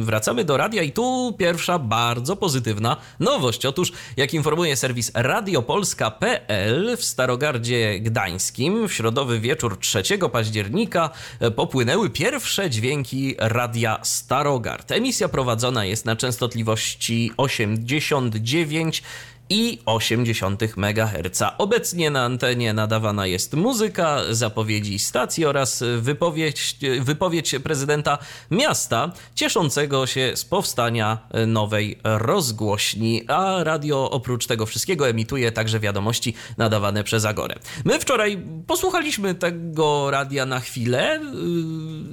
Y, Wracamy do radia i tu pierwsza bardzo pozytywna nowość. Otóż, jak informuje serwis radiopolska.pl w Starogardzie Gdańskim w środowy wieczór 3 października y, popłynęły pierwsze dźwięki radia Starogard. Emisja prowadzona jest na częstotliwości 89 i 80 MHz. Obecnie na antenie nadawana jest muzyka, zapowiedzi stacji oraz wypowiedź, wypowiedź prezydenta miasta cieszącego się z powstania nowej rozgłośni, a radio oprócz tego wszystkiego emituje także wiadomości nadawane przez Agorę. My wczoraj posłuchaliśmy tego radia na chwilę,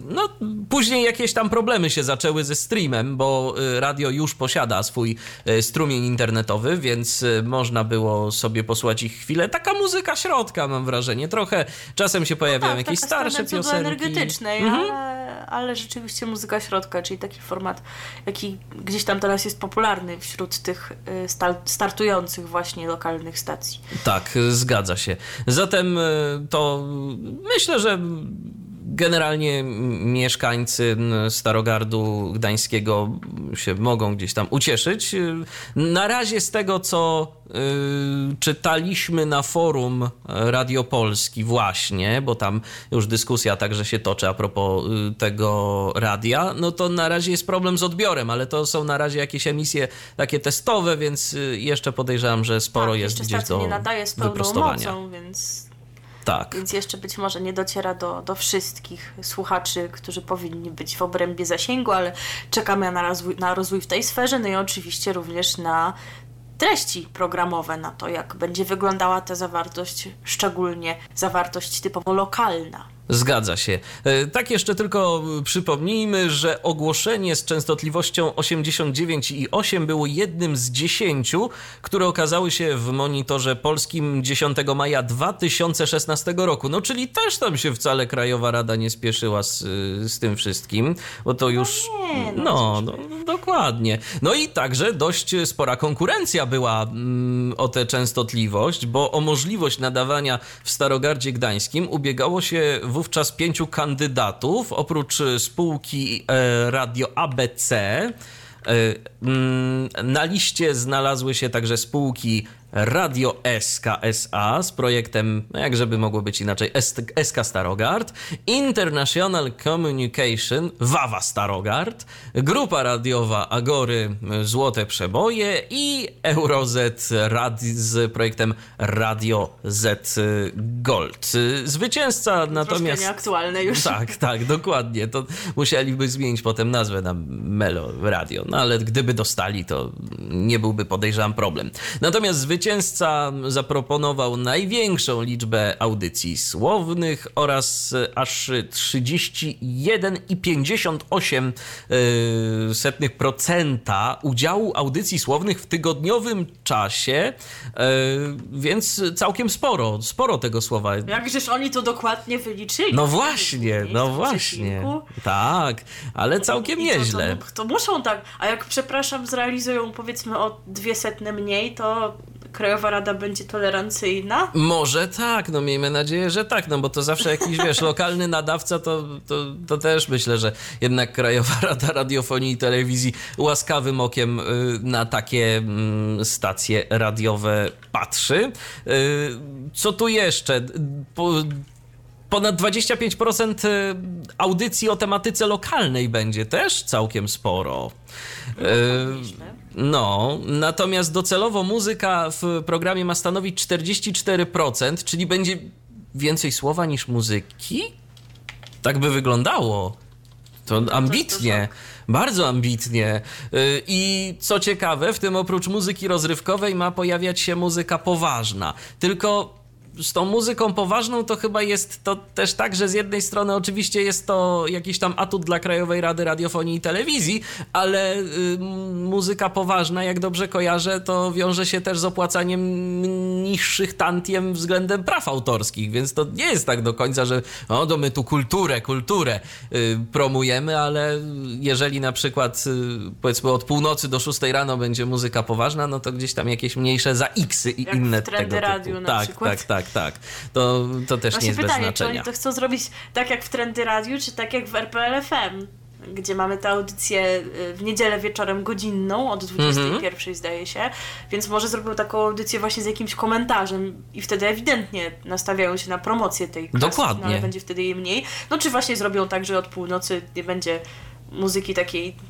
no później jakieś tam problemy się zaczęły ze streamem, bo radio już posiada swój strumień internetowy, więc można było sobie posłuchać ich chwilę. Taka muzyka środka, mam wrażenie. Trochę czasem się pojawiają tak, jakieś starsze piosenki. energetycznej, Mhm. ale, ale rzeczywiście muzyka środka, czyli taki format, jaki gdzieś tam teraz jest popularny wśród tych y, sta- startujących właśnie lokalnych stacji. Tak, zgadza się. Zatem y, to myślę, że generalnie mieszkańcy Starogardu Gdańskiego się mogą gdzieś tam ucieszyć. Na razie z tego, co y, czytaliśmy na forum Radio Polski właśnie, bo tam już dyskusja także się toczy a propos y, tego radia, no to na razie jest problem z odbiorem, ale to są na razie jakieś emisje takie testowe, więc y, jeszcze podejrzewam, że sporo tak, jest gdzieś do nie nadaje z pełną wyprostowania. mocą, więc, Tak. więc jeszcze być może nie dociera do, do wszystkich słuchaczy, którzy powinni być w obrębie zasięgu, ale czekamy na rozwój, na rozwój w tej sferze, no i oczywiście również na treści programowe, na to jak będzie wyglądała ta zawartość, szczególnie zawartość typowo lokalna. Zgadza się. E, Tak jeszcze tylko przypomnijmy, że ogłoszenie z częstotliwością 89,8 było jednym z 10, które okazały się w monitorze polskim 10 maja 2016 roku. No czyli też tam się wcale Krajowa Rada nie spieszyła z, z tym wszystkim, bo to już... nie, no no, no, dokładnie. No i także dość spora konkurencja była mm, o tę częstotliwość, bo o możliwość nadawania w Starogardzie Gdańskim ubiegało się wówczas pięciu kandydatów, oprócz spółki e, Radio ABC. e, mm, Na liście znalazły się także spółki Radio SK SA z projektem, no jak żeby mogło być inaczej, SK Starogard, International Communication Wawa Starogard, grupa radiowa Agory Złote Przeboje i Eurozet Rad z projektem Radio Z Gold. Zwycięzca Troszkę natomiast... nieaktualne już. Tak, tak, dokładnie. To musieliby zmienić potem nazwę na Melo Radio. No ale gdyby dostali, to nie byłby podejrzewam problem. Natomiast zwycięzca zwycięzca zaproponował największą liczbę audycji słownych oraz e, aż 31,58% yy, setnych procenta udziału audycji słownych w tygodniowym czasie, yy, więc całkiem sporo, sporo tego słowa. Jakżeż oni to dokładnie wyliczyli? No właśnie, no właśnie. Tak, ale całkiem to, nieźle. To, to muszą tak, a jak przepraszam, zrealizują powiedzmy o dwie setne mniej, to Krajowa Rada będzie tolerancyjna? Może tak, no miejmy nadzieję, że tak, no bo to zawsze jakiś, wiesz, lokalny nadawca, to, to, to też myślę, że jednak Krajowa Rada Radiofonii i Telewizji łaskawym okiem y, na takie mm, stacje radiowe patrzy. Y, Co tu jeszcze? Po, Ponad 25% y, audycji o tematyce lokalnej będzie też całkiem sporo. Nieźle. No, natomiast docelowo muzyka w programie ma stanowić 44%, czyli będzie więcej słowa niż muzyki? Tak by wyglądało. To ambitnie, bardzo ambitnie. Y, I co ciekawe, w tym oprócz muzyki rozrywkowej ma pojawiać się muzyka poważna. Tylko z tą muzyką poważną to chyba jest to też tak, że z jednej strony oczywiście jest to jakiś tam atut dla Krajowej Rady Radiofonii i Telewizji, ale y, muzyka poważna, jak dobrze kojarzę, to wiąże się też z opłacaniem niższych tantiem względem praw autorskich, więc to nie jest tak do końca, że o, to my tu kulturę, kulturę y, promujemy, ale jeżeli na przykład y, powiedzmy od północy do 6 rano będzie muzyka poważna, no to gdzieś tam jakieś mniejsze za X-y i Jak inne w tego typu. Radiu na tak, przykład. tak, tak, tak. To, to też nie jest bez pytanie, czy oni znaczenia. to chcą zrobić tak jak w Trendy Radiu, czy tak jak w RPL FM, gdzie mamy tę audycję y, w niedzielę wieczorem godzinną, od 21 Mhm. zdaje się, więc może zrobią taką audycję właśnie z jakimś komentarzem i wtedy ewidentnie nastawiają się na promocję tej klasy, Dokładnie. No, ale będzie wtedy jej mniej. No czy właśnie zrobią tak, że od północy nie będzie muzyki takiej mm,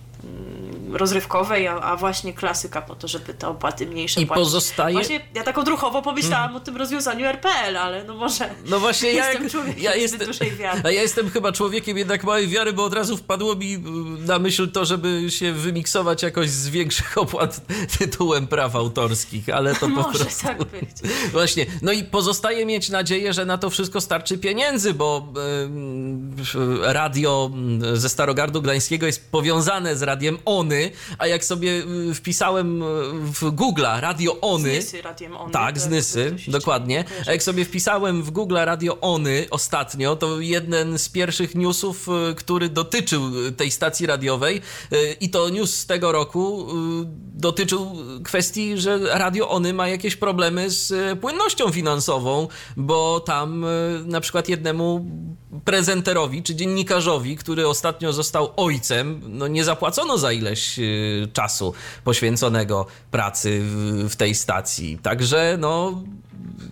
rozrywkowej, a, a właśnie klasyka po to, żeby te opłaty mniejsze I płacić. pozostaje- Właśnie ja tak odruchowo pomyślałam o tym rozwiązaniu RPL, ale no może No właśnie, ja, jestem człowiekiem ja jestem, dużej wiary. a ja jestem chyba człowiekiem jednak małej wiary, bo od razu wpadło mi y, na myśl to, żeby się wymiksować jakoś z większych opłat tytułem praw autorskich, ale to po Może prostu... tak być. Właśnie, no i pozostaje mieć nadzieję, że na to wszystko starczy pieniędzy, bo y, radio ze Starogardu Gdańskiego jest powiązane z radiem Ony, a jak sobie y, wpisałem y, w Google'a radio Ony... Z Nysy radiem Ony. Tak, z to- Nysy, dokładnie. kojarzy. A jak sobie wpisałem w Google Radio Ony ostatnio, to jeden z pierwszych newsów, y, który dotyczył tej stacji radiowej i to news z tego roku dotyczył kwestii, że Radio Ony ma jakieś problemy z płynnością finansową, bo tam na przykład jednemu prezenterowi czy dziennikarzowi, który ostatnio został ojcem, no nie zapłacono za ileś y, czasu poświęconego pracy w, w tej stacji. Także no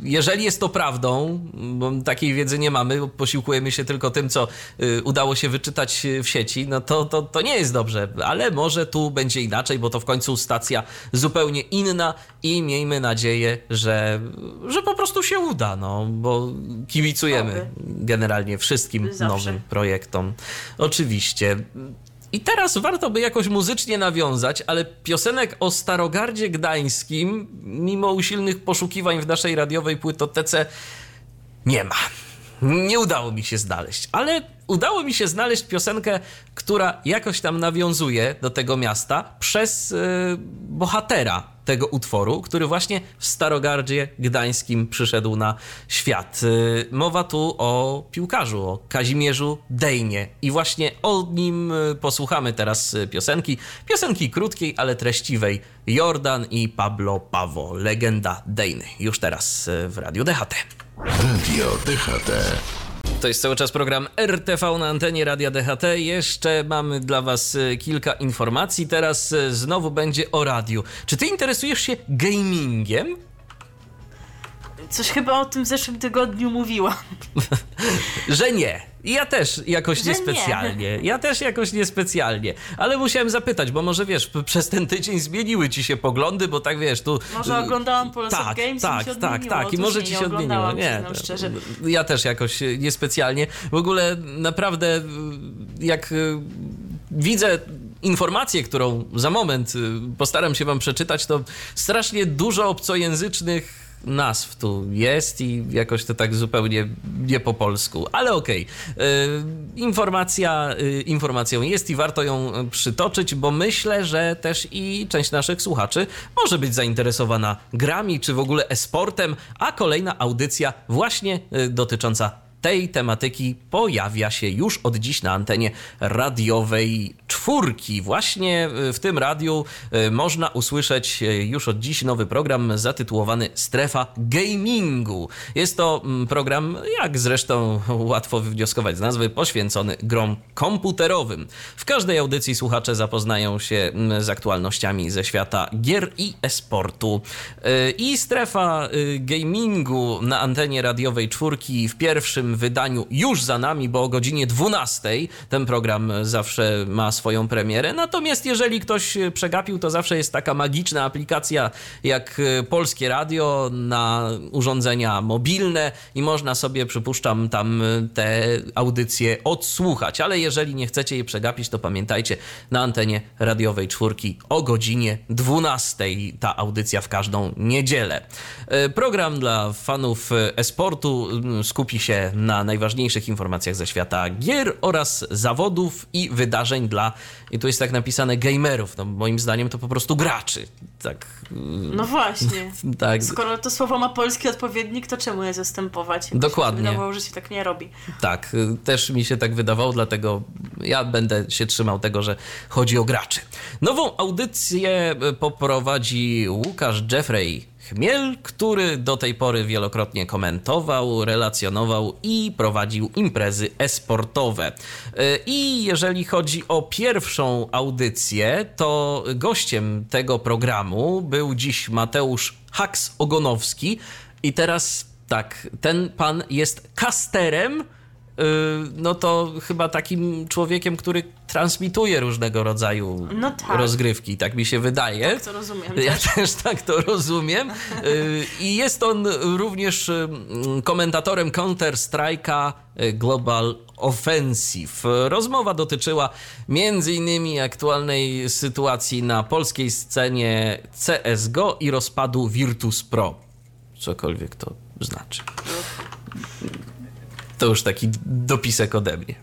jeżeli jest to prawdą, bo takiej wiedzy nie mamy, posiłkujemy się tylko tym, co y, udało się wyczytać y, w sieci, no to, to, to nie jest dobrze, ale może tu będzie inaczej, bo to w końcu stacja zupełnie inna i miejmy nadzieję, że, że po prostu się uda, no, bo kibicujemy Oby. generalnie wszystkim Zawsze. nowym projektom. Oczywiście. I teraz warto by jakoś muzycznie nawiązać, ale piosenek o Starogardzie Gdańskim, mimo usilnych poszukiwań w naszej radiowej płytotece, nie ma. Nie udało mi się znaleźć, ale udało mi się znaleźć piosenkę, która jakoś tam nawiązuje do tego miasta przez y, bohatera tego utworu, który właśnie w Starogardzie Gdańskim przyszedł na świat. Y, mowa tu o piłkarzu, o Kazimierzu Dejnie i właśnie o nim y, posłuchamy teraz piosenki. Piosenki krótkiej, ale treściwej. Jordan i Pablo Pawo, legenda Dejny. Już teraz w Radiu DHT. Radio DHT. To jest cały czas program RTV na antenie Radia DHT. Jeszcze mamy dla Was e, kilka informacji. Teraz e, znowu będzie o radiu. Czy Ty interesujesz się gamingiem? Coś chyba o tym w zeszłym tygodniu mówiłam. Że nie. Ja też jakoś Że nie. niespecjalnie. Ja też jakoś niespecjalnie. Ale musiałem zapytać, bo może wiesz, przez ten tydzień zmieniły ci się poglądy, bo tak wiesz, tu. Może oglądałam Polsat tak, Games i tak, się tak, odmieniło. tak. I może nie, ci się odmieniło. Nie, przyznam szczerze. ja też jakoś niespecjalnie. W ogóle naprawdę, e, jak e, widzę informację, którą za moment y, postaram się Wam przeczytać, to strasznie dużo obcojęzycznych nazw tu jest i jakoś to tak zupełnie nie po polsku, ale okej. Okay. Informacja y, informacją jest i warto ją przytoczyć, bo myślę, że też i część naszych słuchaczy może być zainteresowana grami czy w ogóle esportem, a kolejna audycja właśnie y, dotycząca tej tematyki pojawia się już od dziś na antenie radiowej czwórki. Właśnie w tym radiu e, można usłyszeć e, już od dziś nowy program zatytułowany Strefa Gamingu. Jest to mm, program, jak zresztą łatwo wywnioskować z nazwy, poświęcony grom komputerowym. W każdej audycji słuchacze zapoznają się mm, z aktualnościami ze świata gier i esportu. I strefa gamingu na antenie radiowej czwórki w pierwszym wydaniu już za nami, bo o godzinie 12 ten program zawsze ma swoją premierę. Natomiast jeżeli ktoś przegapił, to zawsze jest taka magiczna aplikacja jak Polskie Radio na urządzenia mobilne i można sobie, przypuszczam, tam te audycje odsłuchać. Ale jeżeli nie chcecie jej przegapić, to pamiętajcie, na antenie radiowej czwórki o godzinie 12 ta audycja w każdą niedzielę. Program dla fanów esportu skupi się na najważniejszych informacjach ze świata gier oraz zawodów i wydarzeń dla, i tu jest tak napisane, gamerów. No, moim zdaniem to po prostu graczy. Tak. No właśnie. tak. Skoro to słowo ma polski odpowiednik, to czemu je zastępować? Dokładnie. Się wydawało, że się tak nie robi. Tak, też mi się tak wydawało, dlatego ja będę się trzymał tego, że chodzi o graczy. Nową audycję poprowadzi Łukasz Jeffrey Chmiel, który do tej pory wielokrotnie komentował, relacjonował i prowadził imprezy esportowe. E, I jeżeli chodzi o pierwszą audycję, to gościem tego programu był dziś Mateusz Haks Ogonowski. I teraz tak, ten pan jest kasterem Y, no to chyba takim człowiekiem, który transmituje różnego rodzaju no tak. rozgrywki, tak mi się wydaje. Tak to rozumiem. Ja też, też tak to rozumiem. Y, I jest on również y, komentatorem Counter-Strike'a Global Offensive. Rozmowa dotyczyła między innymi aktualnej sytuacji na polskiej scenie CSGO i rozpadu Virtus Pro. Cokolwiek to znaczy. To już taki dopisek ode mnie.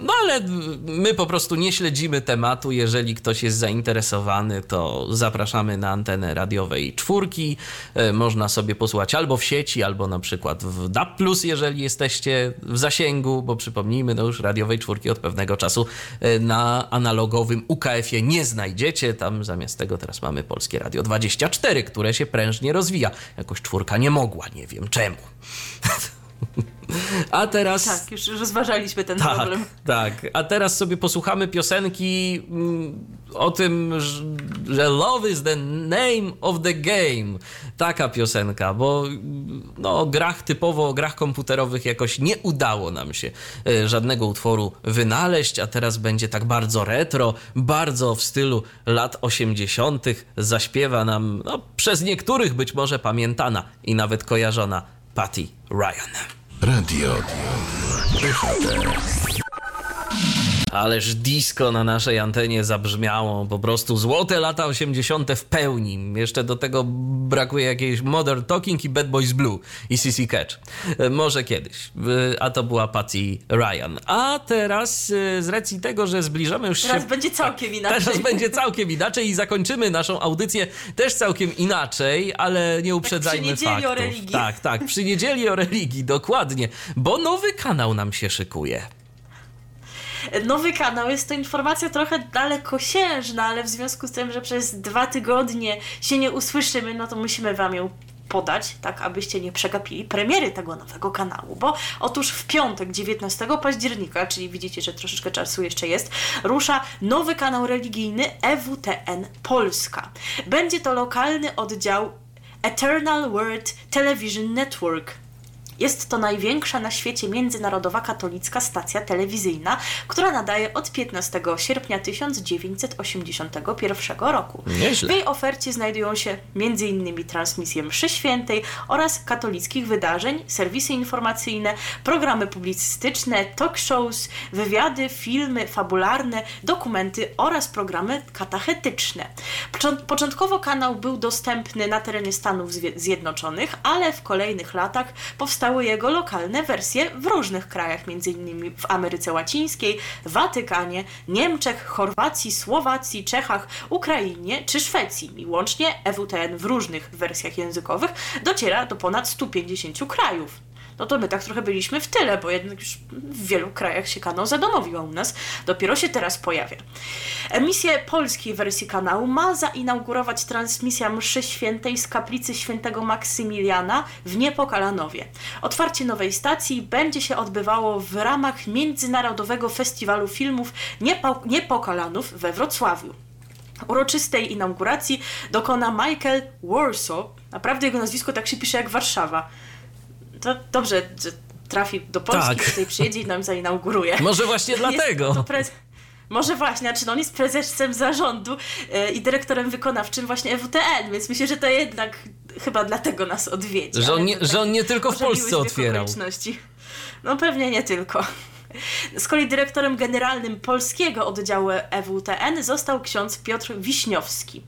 No ale my po prostu nie śledzimy tematu. Jeżeli ktoś jest zainteresowany, to zapraszamy na antenę radiowej czwórki. E, można sobie posłuchać albo w sieci, albo na przykład w DAB+, jeżeli jesteście w zasięgu, bo przypomnijmy, no już radiowej czwórki od pewnego czasu e, na analogowym UKF-ie nie znajdziecie. Tam zamiast tego teraz mamy Polskie Radio 24, które się prężnie rozwija. Jakoś czwórka nie mogła, nie wiem czemu. A teraz. Tak, już rozważaliśmy ten tak, problem. Tak, a teraz sobie posłuchamy piosenki mm, o tym, że Love is the name of the game. Taka piosenka, bo no, o grach typowo, o grach komputerowych jakoś nie udało nam się e, żadnego utworu wynaleźć, a teraz będzie tak bardzo retro, bardzo w stylu lat 80. zaśpiewa nam, no, przez niektórych być może pamiętana i nawet kojarzona Patty Ryan. Radio DHT. Ależ disco na naszej antenie zabrzmiało, po prostu złote lata 80. w pełni. Jeszcze do tego brakuje jakiejś Modern Talking i Bad Boys Blue i CC Catch. E, może kiedyś. E, a to była Patty Ryan. A teraz e, z racji tego, że zbliżamy już się... Teraz będzie całkiem inaczej. Teraz będzie całkiem inaczej i zakończymy naszą audycję też całkiem inaczej, ale nie uprzedzajmy tak, przy faktów. o religii. Tak, tak, przy niedzieli o religii, dokładnie. Bo nowy kanał nam się szykuje nowy kanał. Jest to informacja trochę dalekosiężna, ale w związku z tym, że przez dwa tygodnie się nie usłyszymy, no to musimy Wam ją podać, tak abyście nie przegapili premiery tego nowego kanału, bo otóż w piątek 19 października, czyli widzicie, że troszeczkę czasu jeszcze jest, rusza nowy kanał religijny EWTN Polska. Będzie to lokalny oddział Eternal World Television Network Jest to największa na świecie międzynarodowa katolicka stacja telewizyjna, która nadaje od 15 sierpnia 1981 roku. Nieźle. W jej ofercie znajdują się m.in. transmisje mszy świętej oraz katolickich wydarzeń, serwisy informacyjne, programy publicystyczne, talk shows, wywiady, filmy fabularne, dokumenty oraz programy katachetyczne. Począ- Początkowo kanał był dostępny na terenie Stanów Zjednoczonych, ale w kolejnych latach powstały jego lokalne wersje w różnych krajach, m.in. w Ameryce Łacińskiej, Watykanie, Niemczech, Chorwacji, Słowacji, Czechach, Ukrainie czy Szwecji. I łącznie EWTN w różnych wersjach językowych dociera do ponad 150 krajów no to my tak trochę byliśmy w tyle, bo jednak już w wielu krajach się kanał zadomowił, a u nas dopiero się teraz pojawia. Emisję polskiej wersji kanału ma zainaugurować transmisja mszy świętej z kaplicy świętego Maksymiliana w Niepokalanowie. Otwarcie nowej stacji będzie się odbywało w ramach Międzynarodowego Festiwalu Filmów Niepo Niepokalanów we Wrocławiu. Uroczystej inauguracji dokona Michael Warsaw. Naprawdę jego nazwisko tak się pisze jak Warszawa. To dobrze, że trafi do Polski, Tak. tutaj przyjedzie i nam zainauguruje. Może właśnie dlatego. Może właśnie, znaczy no on jest prezesem zarządu e, i dyrektorem wykonawczym właśnie EWTN, więc myślę, że to jednak chyba dlatego nas odwiedzi. Że on nie- to że on nie tylko w Polsce otwierał. No pewnie nie tylko. Z kolei dyrektorem generalnym polskiego oddziału EWTN został ksiądz Piotr Wiśniowski.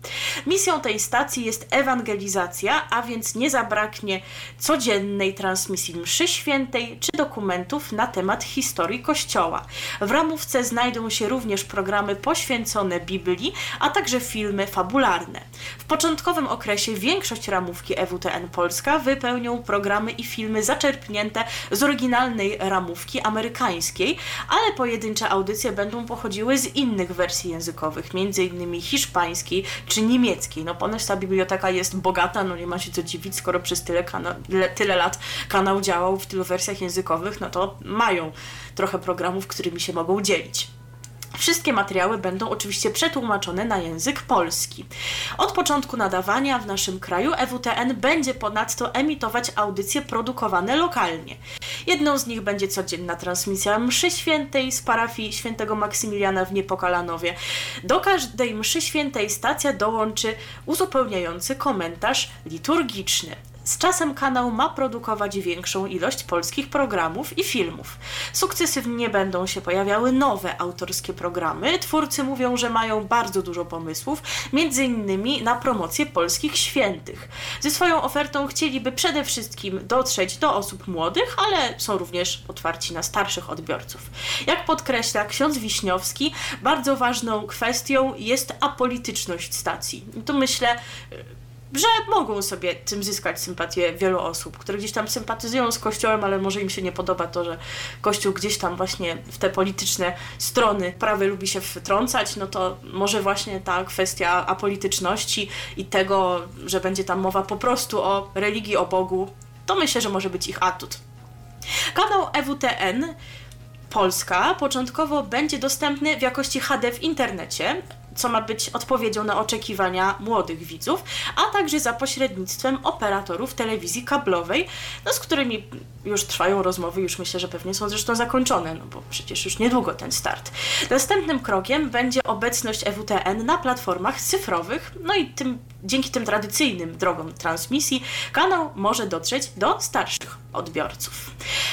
Misją tej stacji jest ewangelizacja, a więc nie zabraknie codziennej transmisji mszy świętej czy dokumentów na temat historii Kościoła. W ramówce znajdą się również programy poświęcone Biblii, a także filmy fabularne. W początkowym okresie większość ramówki EWTN Polska wypełnią programy i filmy zaczerpnięte z oryginalnej ramówki amerykańskiej, ale pojedyncze audycje będą pochodziły z innych wersji językowych, m.in. hiszpańskiej czy niemieckiej. No ponoć ta biblioteka jest bogata, no nie ma się co dziwić, skoro przez tyle, kana- tyle lat kanał działał w tylu wersjach językowych, no to mają trochę programów, którymi się mogą dzielić. Wszystkie materiały będą oczywiście przetłumaczone na język polski. Od początku nadawania w naszym kraju EWTN będzie ponadto emitować audycje produkowane lokalnie. Jedną z nich będzie codzienna transmisja mszy świętej z parafii świętego Maksymiliana w Niepokalanowie. Do każdej mszy świętej stacja dołączy uzupełniający komentarz liturgiczny. Z czasem kanał ma produkować większą ilość polskich programów i filmów. Sukcesywnie będą się pojawiały nowe autorskie programy. Twórcy mówią, że mają bardzo dużo pomysłów, między innymi na promocję polskich świętych. Ze swoją ofertą chcieliby przede wszystkim dotrzeć do osób młodych, ale są również otwarci na starszych odbiorców. Jak podkreśla ksiądz Wiśniowski, bardzo ważną kwestią jest apolityczność stacji. Tu myślę, że mogą sobie tym zyskać sympatię wielu osób, które gdzieś tam sympatyzują z Kościołem, ale może im się nie podoba to, że Kościół gdzieś tam właśnie w te polityczne strony prawy lubi się wtrącać, no to może właśnie ta kwestia apolityczności i tego, że będzie tam mowa po prostu o religii, o Bogu, to myślę, że może być ich atut. Kanał EWTN Polska początkowo będzie dostępny w jakości HD w internecie, co ma być odpowiedzią na oczekiwania młodych widzów, a także za pośrednictwem operatorów telewizji kablowej, no, z którymi już trwają rozmowy, już myślę, że pewnie są zresztą zakończone, no bo przecież już niedługo ten start. Następnym krokiem będzie obecność EWTN na platformach cyfrowych, no i tym, dzięki tym tradycyjnym drogom transmisji kanał może dotrzeć do starszych odbiorców.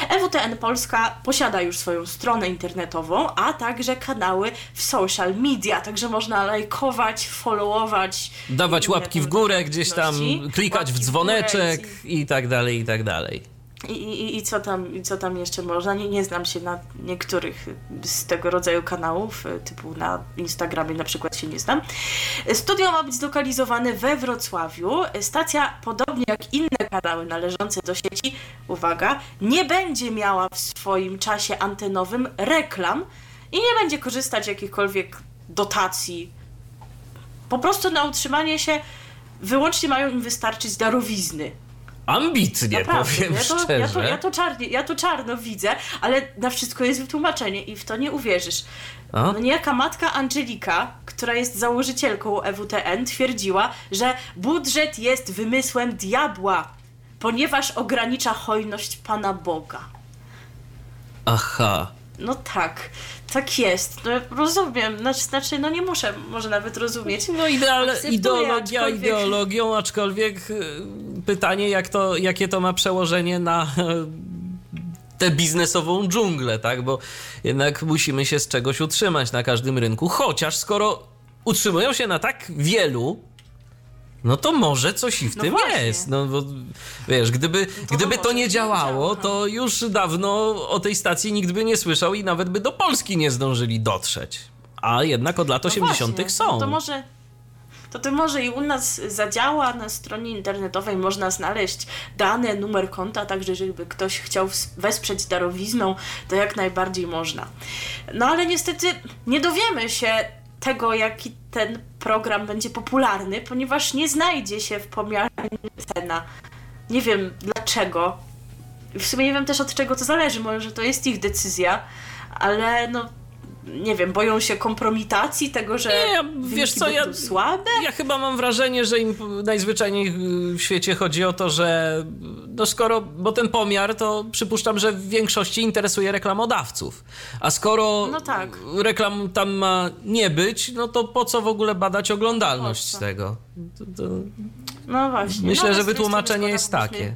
EWTN Polska posiada już swoją stronę internetową, a także kanały w social media, także można lajkować, followować. Dawać łapki w górę, gdzieś tam klikać w dzwoneczek górę i tak dalej, i tak dalej. I, i, i, co tam, co tam jeszcze można? Nie, nie znam się na niektórych z tego rodzaju kanałów, e, typu na Instagramie na przykład się nie znam. Studio ma być zlokalizowane we Wrocławiu. Stacja, podobnie jak inne kanały należące do sieci, uwaga, nie będzie miała w swoim czasie antenowym reklam i nie będzie korzystać z jakichkolwiek dotacji. Po prostu na utrzymanie się wyłącznie mają im wystarczyć darowizny. Ambitnie, Naprawdę, powiem ja to, szczerze. Ja to, ja, to czarnie, ja to czarno widzę, ale na wszystko jest wytłumaczenie i w to nie uwierzysz. A? No niejaka matka Angelika, która jest założycielką EWTN, twierdziła, że budżet jest wymysłem diabła. ponieważ ogranicza hojność Pana Boga. Aha. No tak, tak jest. No, rozumiem, znaczy, znaczy, no nie muszę może nawet rozumieć. No Akceptuję, ideologia aczkolwiek- ideologią, aczkolwiek y, pytanie, jak to, jakie to ma przełożenie na y, tę biznesową dżunglę, tak? Bo jednak musimy się z czegoś utrzymać na każdym rynku. Chociaż skoro utrzymują się na tak wielu, no to może coś i w No tym właśnie. jest. No bo wiesz, gdyby, to gdyby to nie działało, działa, no. to już dawno o tej stacji nikt by nie słyszał i nawet by do Polski nie zdążyli dotrzeć. A jednak od lat No 80. właśnie, są. No to może. To to może i u nas zadziała na stronie internetowej, można znaleźć dane, numer konta, także żeby ktoś chciał wesprzeć darowizną, to jak najbardziej można. No ale niestety nie dowiemy się tego, jaki ten program będzie popularny, ponieważ nie znajdzie się w pomiarze cena. Nie wiem dlaczego. W sumie nie wiem też od czego to zależy, może to jest ich decyzja, ale no nie wiem, boją się kompromitacji, tego, że Nie, ja- wiesz co, ja- słabe? Ja chyba mam wrażenie, że im najzwyczajniej w świecie chodzi o to, że no skoro, bo ten pomiar to przypuszczam, że w większości interesuje reklamodawców. A skoro No tak. reklam tam ma nie być, no to po co w ogóle badać oglądalność tego? To, to No właśnie. myślę, no, że wytłumaczenie jest takie.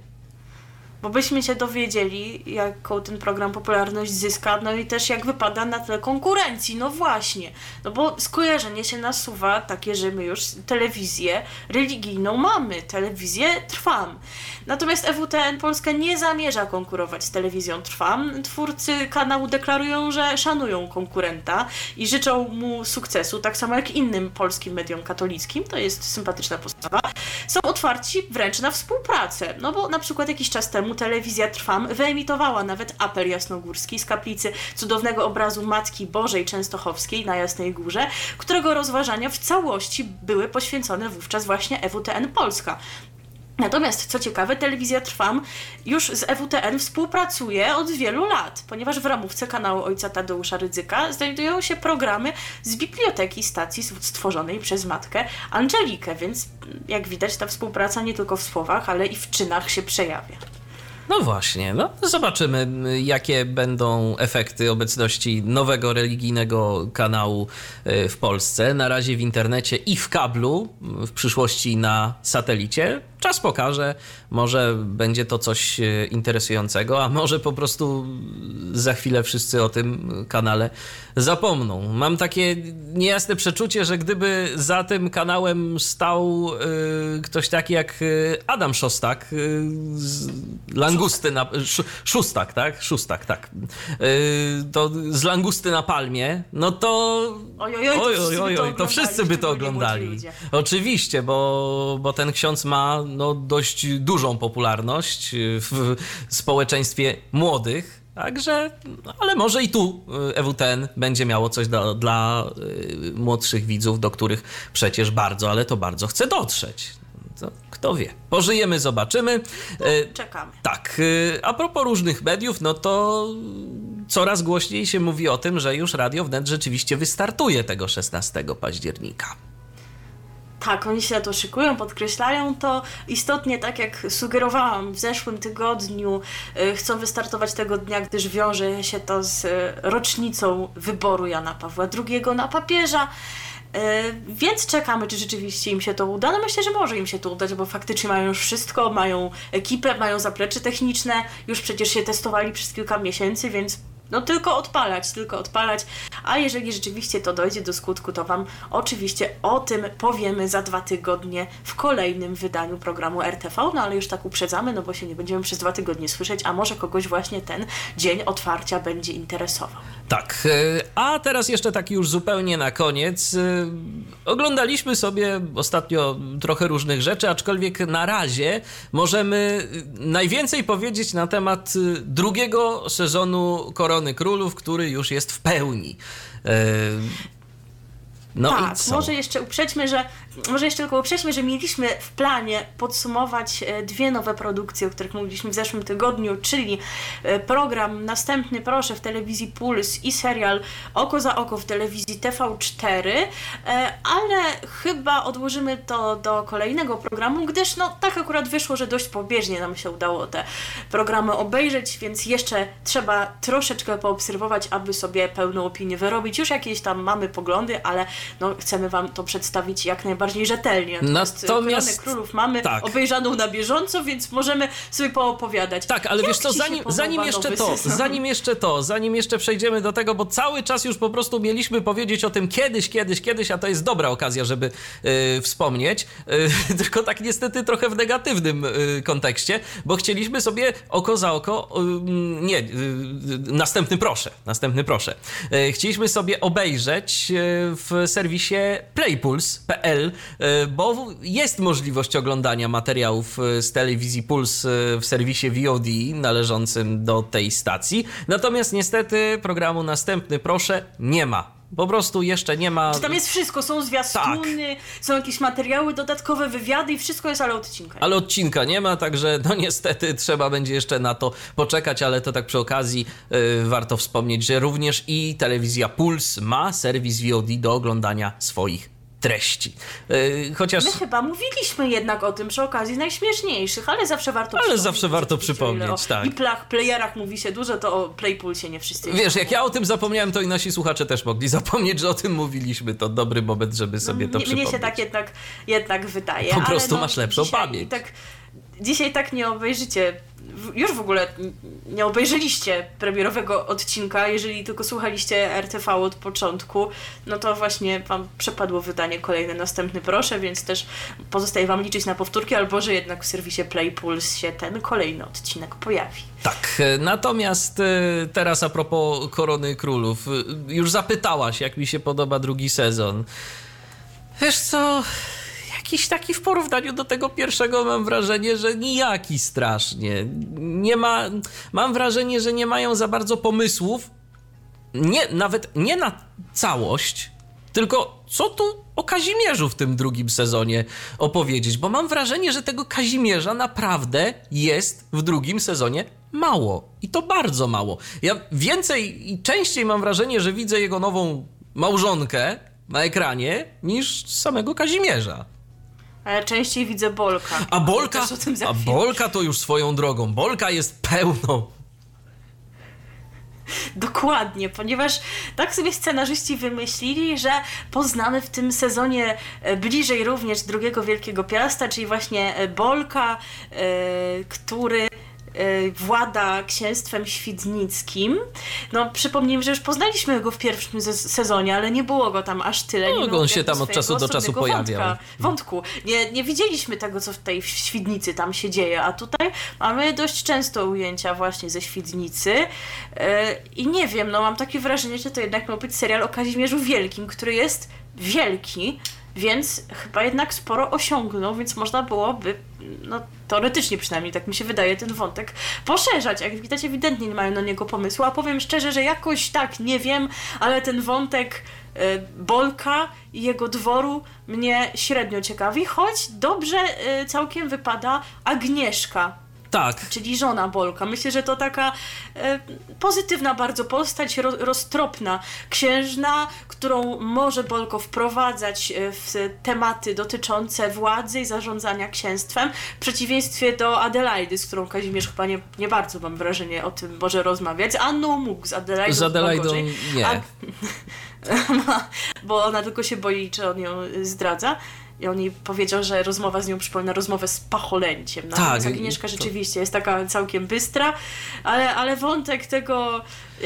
Bo byśmy się dowiedzieli, jaką ten program popularność zyska, no i też jak wypada na tle konkurencji. No właśnie. No bo skojarzenie się nasuwa takie, że my już telewizję religijną mamy. Telewizję Trwam. Natomiast EWTN Polska nie zamierza konkurować z telewizją Trwam. Twórcy kanału deklarują, że szanują konkurenta i życzą mu sukcesu, tak samo jak innym polskim mediom katolickim. To jest sympatyczna postawa. Są otwarci wręcz na współpracę. No bo na przykład jakiś czas temu telewizja Trwam wyemitowała nawet apel jasnogórski z kaplicy cudownego obrazu Matki Bożej Częstochowskiej na Jasnej Górze, którego rozważania w całości były poświęcone wówczas właśnie EWTN Polska. Natomiast, co ciekawe, telewizja Trwam już z EWTN współpracuje od wielu lat, ponieważ w ramówce kanału ojca Tadeusza Rydzyka znajdują się programy z biblioteki stacji stworzonej przez matkę Angelikę, więc jak widać ta współpraca nie tylko w słowach, ale i w czynach się przejawia. No właśnie, no zobaczymy, jakie będą efekty obecności nowego religijnego kanału y, w Polsce. Na razie w internecie i w kablu, w przyszłości na satelicie. Czas pokaże, może będzie to coś y, interesującego, a może po prostu za chwilę wszyscy o tym kanale zapomną. Mam takie niejasne przeczucie, że gdyby za tym kanałem stał y, ktoś taki jak y, Adam Szostak, y, z Langusty na... Sz, szóstak, tak? Szóstak, tak. Y, to z Langusty na Palmie, no to... Oj, oj, oj, to wszyscy by to oglądali. Oczywiście, bo, bo ten ksiądz ma no, dość dużą popularność w społeczeństwie młodych. Także, no, ale może i tu y, EWTN będzie miało coś dla, dla y, młodszych widzów, do których przecież bardzo, ale to bardzo chce dotrzeć. To kto wie. Pożyjemy, zobaczymy. Y, Czekamy. tak, y, a propos różnych mediów, no to coraz głośniej się mówi o tym, że już Radio Wnet rzeczywiście wystartuje tego 16 października. Tak, oni się na to szykują, podkreślają to. Istotnie, tak jak sugerowałam w zeszłym tygodniu, y, chcą wystartować tego dnia, gdyż wiąże się to z y, rocznicą wyboru Jana Pawła II na papieża. Y, Więc czekamy, czy rzeczywiście im się to uda. No myślę, że może im się to udać, bo faktycznie mają już wszystko, mają ekipę, mają zaplecze techniczne, już przecież się testowali przez kilka miesięcy, więc no tylko odpalać, tylko odpalać. A jeżeli rzeczywiście to dojdzie do skutku, to Wam oczywiście o tym powiemy za dwa tygodnie w kolejnym wydaniu programu RTV. No ale już tak uprzedzamy, no bo się nie będziemy przez dwa tygodnie słyszeć, a może kogoś właśnie ten dzień otwarcia będzie interesował. Tak, y, a teraz jeszcze tak już zupełnie na koniec. y, Oglądaliśmy sobie ostatnio trochę różnych rzeczy, aczkolwiek na razie możemy najwięcej powiedzieć na temat y, drugiego sezonu Korony Królów, który już jest w pełni. No tak, może jeszcze uprzedźmy, że może jeszcze tylko uprzedźmy, że mieliśmy w planie podsumować e, dwie nowe produkcje, o których mówiliśmy w zeszłym tygodniu, czyli e, program Następny Proszę w telewizji Puls i serial Oko za oko w telewizji TV4, e, ale chyba odłożymy to do kolejnego programu, gdyż no tak akurat wyszło, że dość pobieżnie nam się udało te programy obejrzeć, więc jeszcze trzeba troszeczkę poobserwować, aby sobie pełną opinię wyrobić. Już jakieś tam mamy poglądy, ale no, chcemy Wam to przedstawić jak najbardziej rzetelnie. Natomiast- Koronę Królów mamy tak. obejrzaną na bieżąco, więc możemy sobie poopowiadać. Tak, ale wiesz co, zanim, zanim jeszcze to, sezon? zanim jeszcze to, zanim jeszcze przejdziemy do tego, bo cały czas już po prostu mieliśmy powiedzieć o tym kiedyś, kiedyś, kiedyś, a to jest dobra okazja, żeby y, wspomnieć, y, tylko tak niestety trochę w negatywnym y, kontekście, bo chcieliśmy sobie oko za oko, y, nie, y, y, następny proszę, następny proszę, y, chcieliśmy sobie obejrzeć y, w serwisie playpuls.pl, y, bo jest możliwość oglądania materiałów y, z telewizji Puls y, w serwisie VOD należącym do tej stacji. Natomiast niestety programu następny proszę nie ma. Po prostu jeszcze nie ma. Tam jest wszystko, są zwiastuny, są jakieś materiały dodatkowe, wywiady i wszystko jest, ale odcinka. Ale odcinka nie ma, także no niestety trzeba będzie jeszcze na to poczekać, ale to tak przy okazji y, warto wspomnieć, że również i telewizja Puls ma serwis VOD do oglądania swoich treści. Y, chociaż My chyba mówiliśmy jednak o tym przy okazji najśmieszniejszych, ale zawsze warto Ale zawsze warto przypomnieć, o tak. I plach, playerach mówi się dużo, to o Playpulsie nie wszyscy Wiesz, jak ja o tym zapomniałem, to i nasi słuchacze też mogli zapomnieć, że o tym mówiliśmy. To dobry moment, żeby sobie to mnie, przypomnieć. mnie się tak jednak, jednak wydaje. Po prostu no, masz lepszą dzisiaj pamięć. Tak, dzisiaj tak nie obejrzycie, już w ogóle nie obejrzeliście premierowego odcinka, jeżeli tylko słuchaliście RTV od początku, no to właśnie wam przepadło wydanie kolejne, następny proszę, więc też pozostaje wam liczyć na powtórki, albo że jednak w serwisie Play Pulse się ten kolejny odcinek pojawi. Tak, e, natomiast e, teraz a propos Korony Królów. e, Już zapytałaś, jak mi się podoba drugi sezon. Wiesz co, jakiś taki w porównaniu do tego pierwszego mam wrażenie, że nijaki strasznie. Nie ma, mam wrażenie, że nie mają za bardzo pomysłów, nie, nawet nie na całość, tylko co tu o Kazimierzu w tym drugim sezonie opowiedzieć, bo mam wrażenie, że tego Kazimierza naprawdę jest w drugim sezonie mało. I to bardzo mało. Ja więcej i częściej mam wrażenie, że widzę jego nową małżonkę na ekranie niż samego Kazimierza. Ale częściej widzę Bolka. A Bolka, a. Bolka to już swoją drogą. Bolka jest pełną. Dokładnie, ponieważ tak sobie scenarzyści wymyślili, że poznamy w tym sezonie e, bliżej również drugiego wielkiego piasta, czyli właśnie e, Bolka, e, który włada księstwem świdnickim. No, przypomnijmy, że już poznaliśmy go w pierwszym se- sezonie, ale nie było go tam aż tyle. No, nie on się tam od czasu do czasu pojawiał. Wątka, wątku. Nie, nie widzieliśmy tego, co w tej Świdnicy tam się dzieje, a tutaj mamy dość często ujęcia właśnie ze Świdnicy E, i nie wiem, no mam takie wrażenie, że to jednak miał być serial o Kazimierzu Wielkim, który jest wielki, więc chyba jednak sporo osiągnął, więc można byłoby, no teoretycznie przynajmniej, tak mi się wydaje, ten wątek poszerzać. Jak widać, ewidentnie nie mają na niego pomysłu, a powiem szczerze, że jakoś tak, nie wiem, ale ten wątek e, Bolka i jego dworu mnie średnio ciekawi, choć dobrze e, całkiem wypada Agnieszka, Tak, czyli żona Bolka. Myślę, że to taka e, pozytywna bardzo postać, ro, roztropna księżna, którą może Bolko wprowadzać e, w tematy dotyczące władzy i zarządzania księstwem, w przeciwieństwie do Adelaidy, z którą Kazimierz chyba nie, nie bardzo mam wrażenie o tym może rozmawiać. Anną mógł, z Adelaidą, z Adelaidą nie. A- bo ona tylko się boi, czy on ją zdradza. I on jej powiedział, że rozmowa z nią przypomina rozmowę z pacholęciem. Tak, Natomiast Agnieszka rzeczywiście jest taka całkiem bystra, ale, ale wątek tego...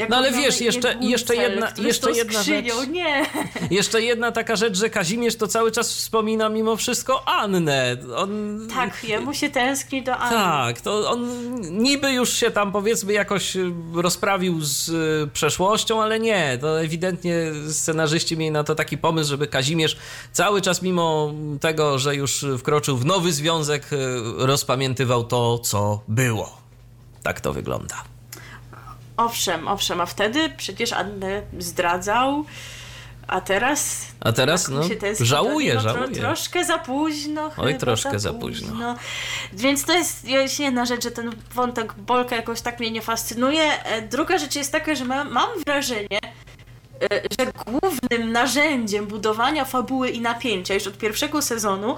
No ale wiesz, jeszcze- jeszcze jedna- jeszcze jedna skrzynią, rzecz. Nie, Jeszcze jedna taka rzecz, że Kazimierz to cały czas wspomina mimo wszystko Annę. On... tak, jemu się tęskni do Anny. Tak, to on niby już się tam powiedzmy jakoś y, rozprawił z y, przeszłością, ale nie, to ewidentnie scenarzyści mieli na to taki pomysł, żeby Kazimierz cały czas mimo tego, że już wkroczył w nowy związek, y, rozpamiętywał to, co było. Tak to wygląda. Owszem, owszem, a wtedy przecież Annę zdradzał A teraz. A teraz, tak no, żałuję, niego, żałuję. troszkę za późno. Oj, troszkę za późno. Więc to jest jest jedna rzecz, że ten wątek Bolka jakoś tak mnie nie fascynuje. E, Druga rzecz jest taka, że mam, mam wrażenie, e, że głównym narzędziem budowania fabuły i napięcia już od pierwszego sezonu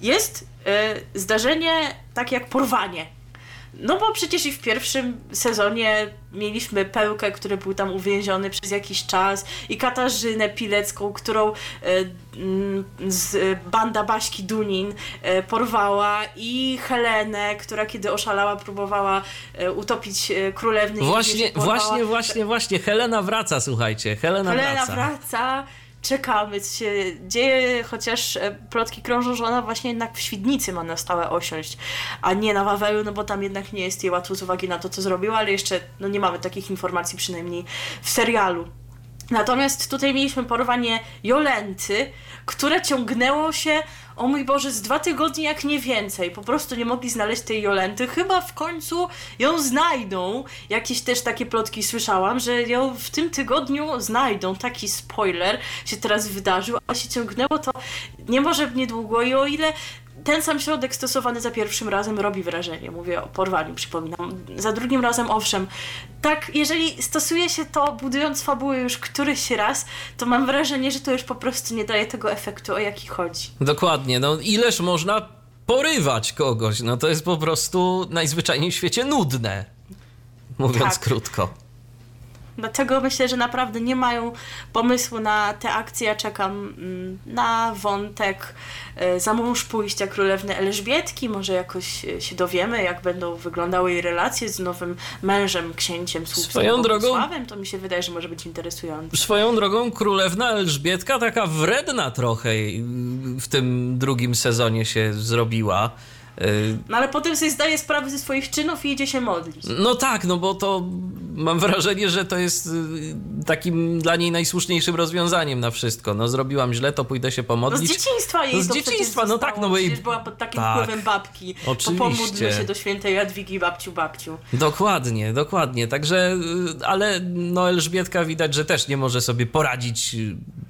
jest e, zdarzenie tak jak porwanie. No bo przecież i w pierwszym sezonie mieliśmy Pełkę, który był tam uwięziony przez jakiś czas i Katarzynę Pilecką, którą e, z banda Baśki Dunin e, porwała i Helenę, która kiedy oszalała próbowała e, utopić królewny Właśnie, właśnie, właśnie, właśnie. Helena wraca, słuchajcie. Helena, Helena wraca. wraca. Czekamy, co się dzieje, chociaż e, plotki krążą, że ona właśnie jednak w Świdnicy ma na stałe osiąść, a nie na Wawelu, no bo tam jednak nie jest jej łatwo z uwagi na to, co zrobiła, ale jeszcze no nie mamy takich informacji przynajmniej w serialu. Natomiast tutaj mieliśmy porwanie Jolenty, które ciągnęło się, o mój Boże, z dwa tygodnie jak nie więcej. Po prostu nie mogli znaleźć tej Jolenty. Chyba w końcu ją znajdą. Jakieś też takie plotki słyszałam, że ją w tym tygodniu znajdą. Taki spoiler się teraz wydarzył, a się ciągnęło to nie może niedługo i o ile ten sam środek stosowany za pierwszym razem robi wrażenie. Mówię o porwaniu, przypominam. Za drugim razem, owszem. Tak, jeżeli stosuje się to, budując fabułę już któryś raz, to mam wrażenie, że to już po prostu nie daje tego efektu, o jaki chodzi. Dokładnie, no ileż można porywać kogoś? No to jest po prostu najzwyczajniej w świecie nudne. Mówiąc Tak. krótko. Dlatego myślę, że naprawdę nie mają pomysłu na te akcje. Ja czekam mm, na wątek e, za mąż pójścia królewny Elżbietki. Może jakoś e, się dowiemy, jak będą wyglądały jej relacje z nowym mężem, księciem Swoją drogą- Bogusławem. To mi się wydaje, że może być interesujące. Swoją drogą królewna Elżbietka taka wredna trochę w tym drugim sezonie się zrobiła. Y, No ale potem sobie zdaje sprawę ze swoich czynów i idzie się modlić. No tak, no bo to mam wrażenie, że to jest y, takim dla niej najsłuszniejszym rozwiązaniem na wszystko. No zrobiłam źle, to pójdę się No z pomodlić. dzieciństwa jej No z to dzieciństwa, no tak, no bo jej- była pod takim tak. wpływem babki. Oczywiście. To pomódlmy się do świętej Jadwigi, babciu, babciu. Dokładnie, dokładnie. Także, y, ale no Elżbietka widać, że też nie może sobie poradzić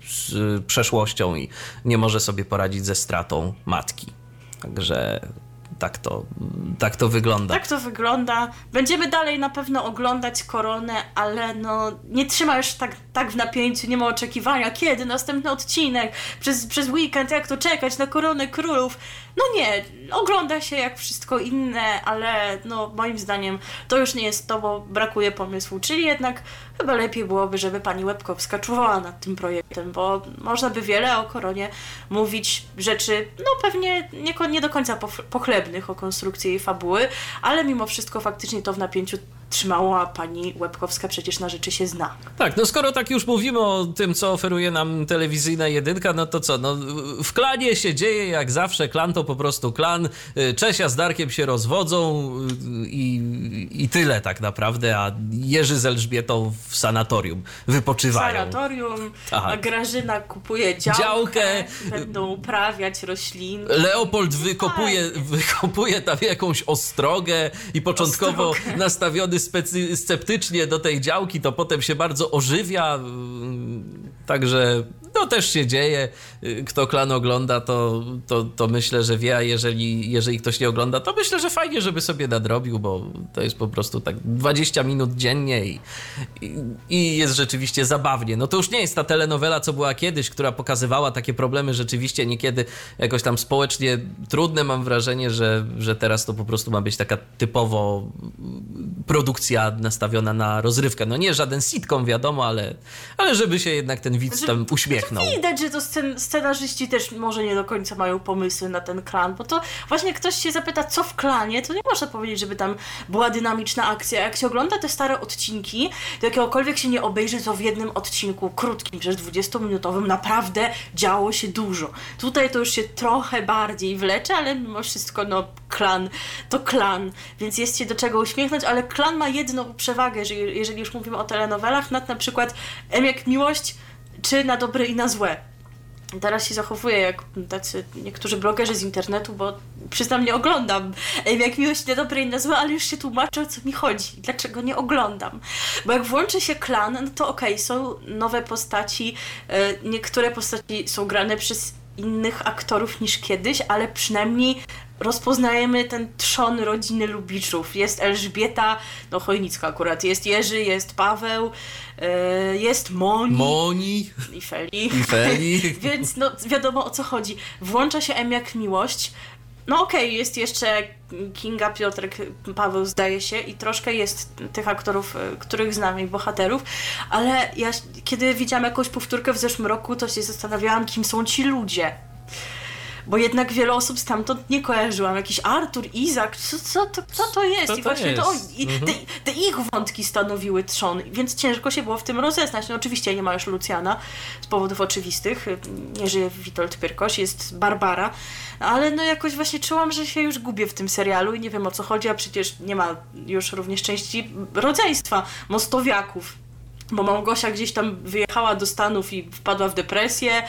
z przeszłością i nie może sobie poradzić ze stratą matki. Także tak to, tak to wygląda. Tak to wygląda. Będziemy dalej na pewno oglądać koronę, ale no nie trzyma już tak, tak w napięciu, nie ma oczekiwania, kiedy następny odcinek, przez, przez weekend, jak to czekać na koronę królów. No nie, ogląda się jak wszystko inne, ale no moim zdaniem to już nie jest to, bo brakuje pomysłu, czyli jednak chyba lepiej byłoby, żeby pani Łebkowska czuwała nad tym projektem, bo można by wiele o koronie mówić rzeczy, no pewnie nie, nie do końca pochlebnych o konstrukcji jej fabuły, ale mimo wszystko faktycznie to w napięciu trzymała pani Łebkowska, przecież na rzeczy się zna. Tak, no skoro tak już mówimy o tym, co oferuje nam telewizyjna jedynka, no to co, no w klanie się dzieje jak zawsze, klan to po prostu klan, Czesia z Darkiem się rozwodzą y, i, i tyle tak naprawdę, a Jerzy z Elżbietą w sanatorium wypoczywają. Sanatorium, Tak. a Grażyna kupuje działkę, Działkę. będą uprawiać rośliny. Leopold wykopuje, wykopuje tam jakąś ostrogę i początkowo Ostrogę. nastawiony specy, sceptycznie do tej działki, to potem się bardzo ożywia. mm, Także no też się dzieje. Y, Kto klan ogląda, to, to, to myślę, że wie, a jeżeli, jeżeli ktoś nie ogląda, to myślę, że fajnie, żeby sobie nadrobił, bo to jest po prostu tak 20 minut dziennie i, i, i jest rzeczywiście zabawnie. No to już nie jest ta telenowela, co była kiedyś, która pokazywała takie problemy rzeczywiście niekiedy jakoś tam społecznie trudne. Mam wrażenie, że, że teraz to po prostu ma być taka typowo produkcja nastawiona na rozrywkę. No nie żaden sitcom, wiadomo, ale, ale żeby się jednak ten widz Znaczy, tam uśmiechnął. Widać, że to scen- scenarzyści też może nie do końca mają pomysły na ten klan, bo to właśnie ktoś się zapyta, co w klanie, to nie można powiedzieć, żeby tam była dynamiczna akcja. Jak się ogląda te stare odcinki, to jakiegokolwiek się nie obejrzy, to w jednym odcinku krótkim, przecież 20-minutowym, naprawdę działo się dużo. Tutaj to już się trochę bardziej wlecze, ale mimo wszystko, no, klan to klan, więc jest się do czego uśmiechnąć, ale klan ma jedną przewagę, że je- jeżeli już mówimy o telenowelach, nad na przykład M jak miłość, czy na dobre i na złe. Teraz się zachowuję jak tacy niektórzy blogerzy z internetu, bo przyznam, nie oglądam. Jak miłość niedobrej nazwy, ale już się tłumaczę, o co mi chodzi. Dlaczego nie oglądam. Bo jak włączy się klan, no to okej, okay, są nowe postaci. E, niektóre postaci są grane przez innych aktorów niż kiedyś, ale przynajmniej rozpoznajemy ten trzon rodziny Lubiczów. Jest Elżbieta, no Chojnicka akurat, jest Jerzy, jest Paweł, yy, jest Moni. Moni. I Feli. I Feli. Więc no wiadomo o co chodzi. Włącza się M jak miłość. No okej, okay, jest jeszcze Kinga, Piotrek, Paweł zdaje się i troszkę jest tych aktorów, e, których znam i bohaterów, ale ja kiedy widziałam jakąś powtórkę w zeszłym roku, to się zastanawiałam, kim są ci ludzie bo jednak wiele osób stamtąd nie kojarzyłam. Jakiś Artur, Izak, co, co, to, co to jest? Co to I właśnie jest? to i mhm. te, te, ich wątki stanowiły trzon, więc ciężko się było w tym rozeznać. No oczywiście nie ma już Lucjana z powodów oczywistych, nie żyje Witold Pyrkoś, jest Barbara, ale no jakoś właśnie czułam, że się już gubię w tym serialu i nie wiem o co chodzi, a przecież nie ma już również części rodzeństwa, mostowiaków bo Małgosia gdzieś tam wyjechała do Stanów i wpadła w depresję.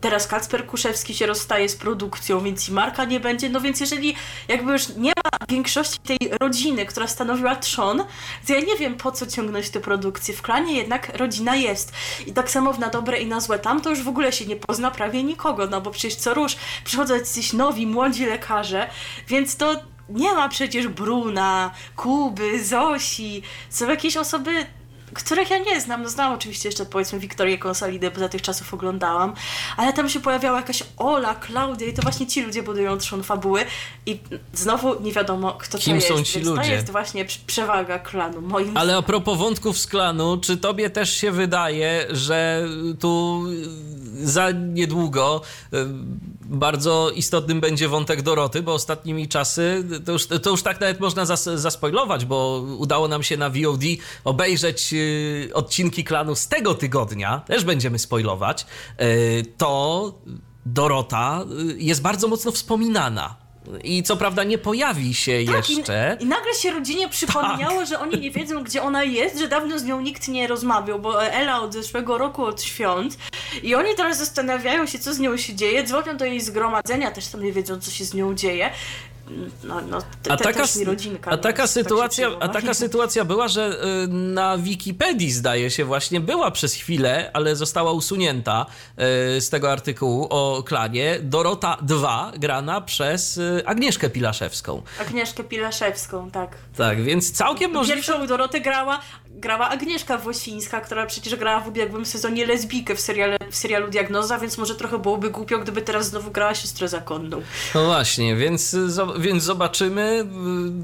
Teraz Kacper Kuszewski się rozstaje z produkcją, więc i Marka nie będzie. No więc jeżeli jakby już nie ma większości tej rodziny, która stanowiła trzon, to ja nie wiem po co ciągnąć tę produkcję. W klanie jednak rodzina jest. I tak samo na dobre i na złe tam to już w ogóle się nie pozna prawie nikogo, no bo przecież co róż przychodzą jacyś nowi, młodzi lekarze, więc to nie ma przecież Bruna, Kuby, Zosi. Są jakieś osoby których ja nie znam. No znam oczywiście jeszcze powiedzmy Wiktorię Konsolidę, bo za tych czasów oglądałam, ale tam się pojawiała jakaś Ola, Klaudia i to właśnie ci ludzie budują trzon fabuły i znowu nie wiadomo kto Kim to jest. są ci Więc ludzie? To jest właśnie przewaga klanu, moim Ale a propos wątków z klanu, czy tobie też się wydaje, że tu za niedługo bardzo istotnym będzie wątek Doroty, bo ostatnimi czasy, to już, to już tak nawet można zas, zaspoilować, bo udało nam się na VOD obejrzeć odcinki klanu z tego tygodnia, też będziemy spoilować, to Dorota jest bardzo mocno wspominana. I co prawda nie pojawi się tak, jeszcze. I, I, nagle się rodzinie przypomniało, tak. że oni nie wiedzą, gdzie ona jest, że dawno z nią nikt nie rozmawiał, bo Ela od zeszłego roku, od świąt. I oni teraz zastanawiają się, co z nią się dzieje, dzwonią do jej zgromadzenia, też tam nie wiedzą, co się z nią dzieje. No, no, te, a taka, rodzinka, a taka, tak sytuacja, a taka sytuacja była, że na Wikipedii zdaje się właśnie była przez chwilę, ale została usunięta z tego artykułu o klanie Dorota 2 grana przez Agnieszkę Pilaszewską. Agnieszkę Pilaszewską, tak. Tak, więc całkiem możliwe... Pierwszą Dorotę grała, grała Agnieszka Włosińska, która przecież grała w ubiegłym sezonie lesbijkę w, seriale, w serialu Diagnoza, więc może trochę byłoby głupio, gdyby teraz znowu grała siostrę zakonną. No właśnie, więc więc zobaczymy.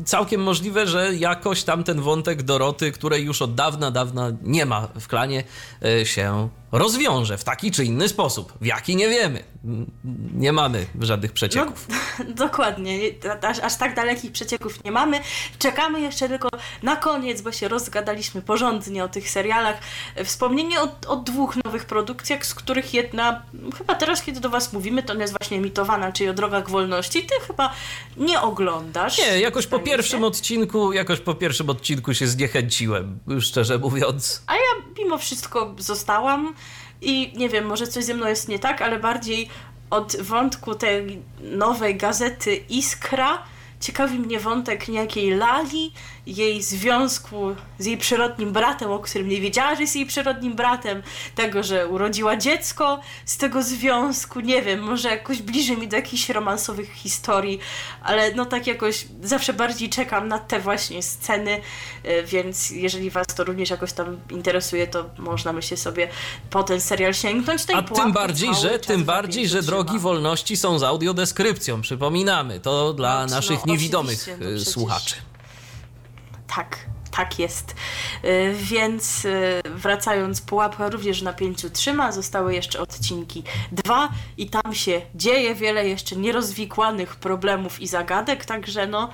Całkiem możliwe, że jakoś tam ten wątek Doroty, której już od dawna, dawna nie ma w klanie, się rozwiąże w taki czy inny sposób. W jaki nie wiemy. Nie mamy żadnych przecieków. No, dokładnie. Aż, aż, tak dalekich przecieków nie mamy. Czekamy jeszcze tylko na koniec, bo się rozgadaliśmy porządnie o tych serialach. Wspomnienie o, o dwóch nowych produkcjach, z których jedna, chyba teraz, kiedy do Was mówimy, to jest właśnie emitowana, czyli o Drogach Wolności. Ty chyba nie oglądasz. Nie, jakoś po pierwszym się. odcinku, jakoś po pierwszym odcinku się zniechęciłem, szczerze mówiąc. A ja mimo wszystko zostałam. I nie wiem, może coś ze mną jest nie tak, ale bardziej od wątku tej nowej gazety Iskra. Ciekawi mnie wątek niejakiej Lali, jej związku z jej przyrodnim bratem, o którym nie wiedziała, że jest jej przyrodnim bratem, tego, że urodziła dziecko z tego związku, nie wiem, może jakoś bliżej mi do jakichś romansowych historii, ale no tak jakoś zawsze bardziej czekam na te właśnie sceny, więc jeżeli was to również jakoś tam interesuje, to można myślę sobie po ten serial sięgnąć. A tym bardziej, że tym bardziej, że drogi wolności są z audiodeskrypcją, przypominamy, to dla no, naszych no, niewidomych no słuchaczy. Tak, tak jest. Więc wracając, pułapka również na pięciu trzyma. Zostały jeszcze odcinki dwa i tam się dzieje wiele jeszcze nierozwikłanych problemów i zagadek, także no,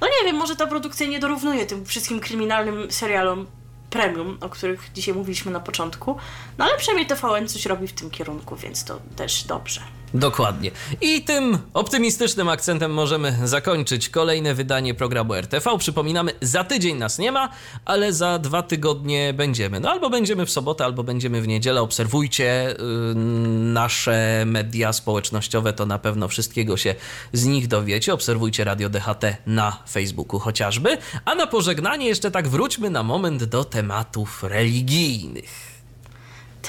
no nie wiem, może ta produkcja nie dorównuje tym wszystkim kryminalnym serialom premium, o których dzisiaj mówiliśmy na początku, no ale przynajmniej TVN coś robi w tym kierunku, więc to też dobrze. Dokładnie. I tym optymistycznym akcentem możemy zakończyć kolejne wydanie programu RTV. Przypominamy, za tydzień nas nie ma, ale za dwa tygodnie będziemy. No albo będziemy w sobotę, albo będziemy w niedzielę. Obserwujcie y, nasze media społecznościowe, to na pewno wszystkiego się z nich dowiecie. Obserwujcie Radio DHT na Facebooku chociażby. A na pożegnanie jeszcze tak wróćmy na moment do tematów religijnych.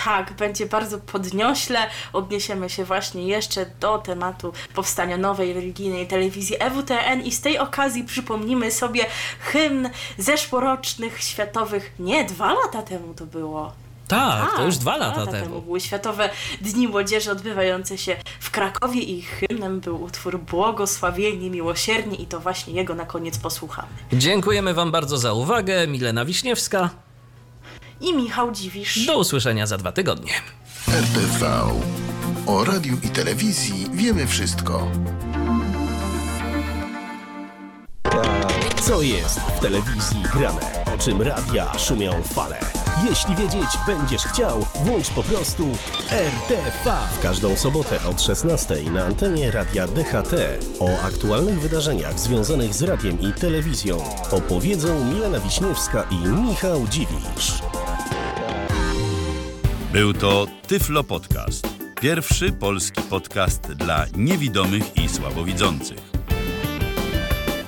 Tak, będzie bardzo podniośle. Odniesiemy się właśnie jeszcze do tematu powstania nowej religijnej telewizji EWTN i z tej okazji przypomnimy sobie hymn zeszłorocznych światowych, nie, dwa lata temu to było. Tak, to już dwa lata temu. były Światowe Dni Młodzieży odbywające się w Krakowie i hymnem był utwór Błogosławieni, Miłosierni i to właśnie jego na koniec posłuchamy. Dziękujemy Wam bardzo za uwagę. Milena Wiśniewska. I Michał Dziwisz. Do usłyszenia za dwa tygodnie. RTV. O radiu i telewizji wiemy wszystko. Co jest w telewizji grane? O czym radia szumią fale? Jeśli wiedzieć będziesz chciał, włącz po prostu RTV. W każdą sobotę od 16 na antenie radia DHT. O aktualnych wydarzeniach związanych z radiem i telewizją opowiedzą Milena Wiśniewska i Michał Dziwisz. Był to Tyflo Podcast. Pierwszy polski podcast dla niewidomych i słabowidzących.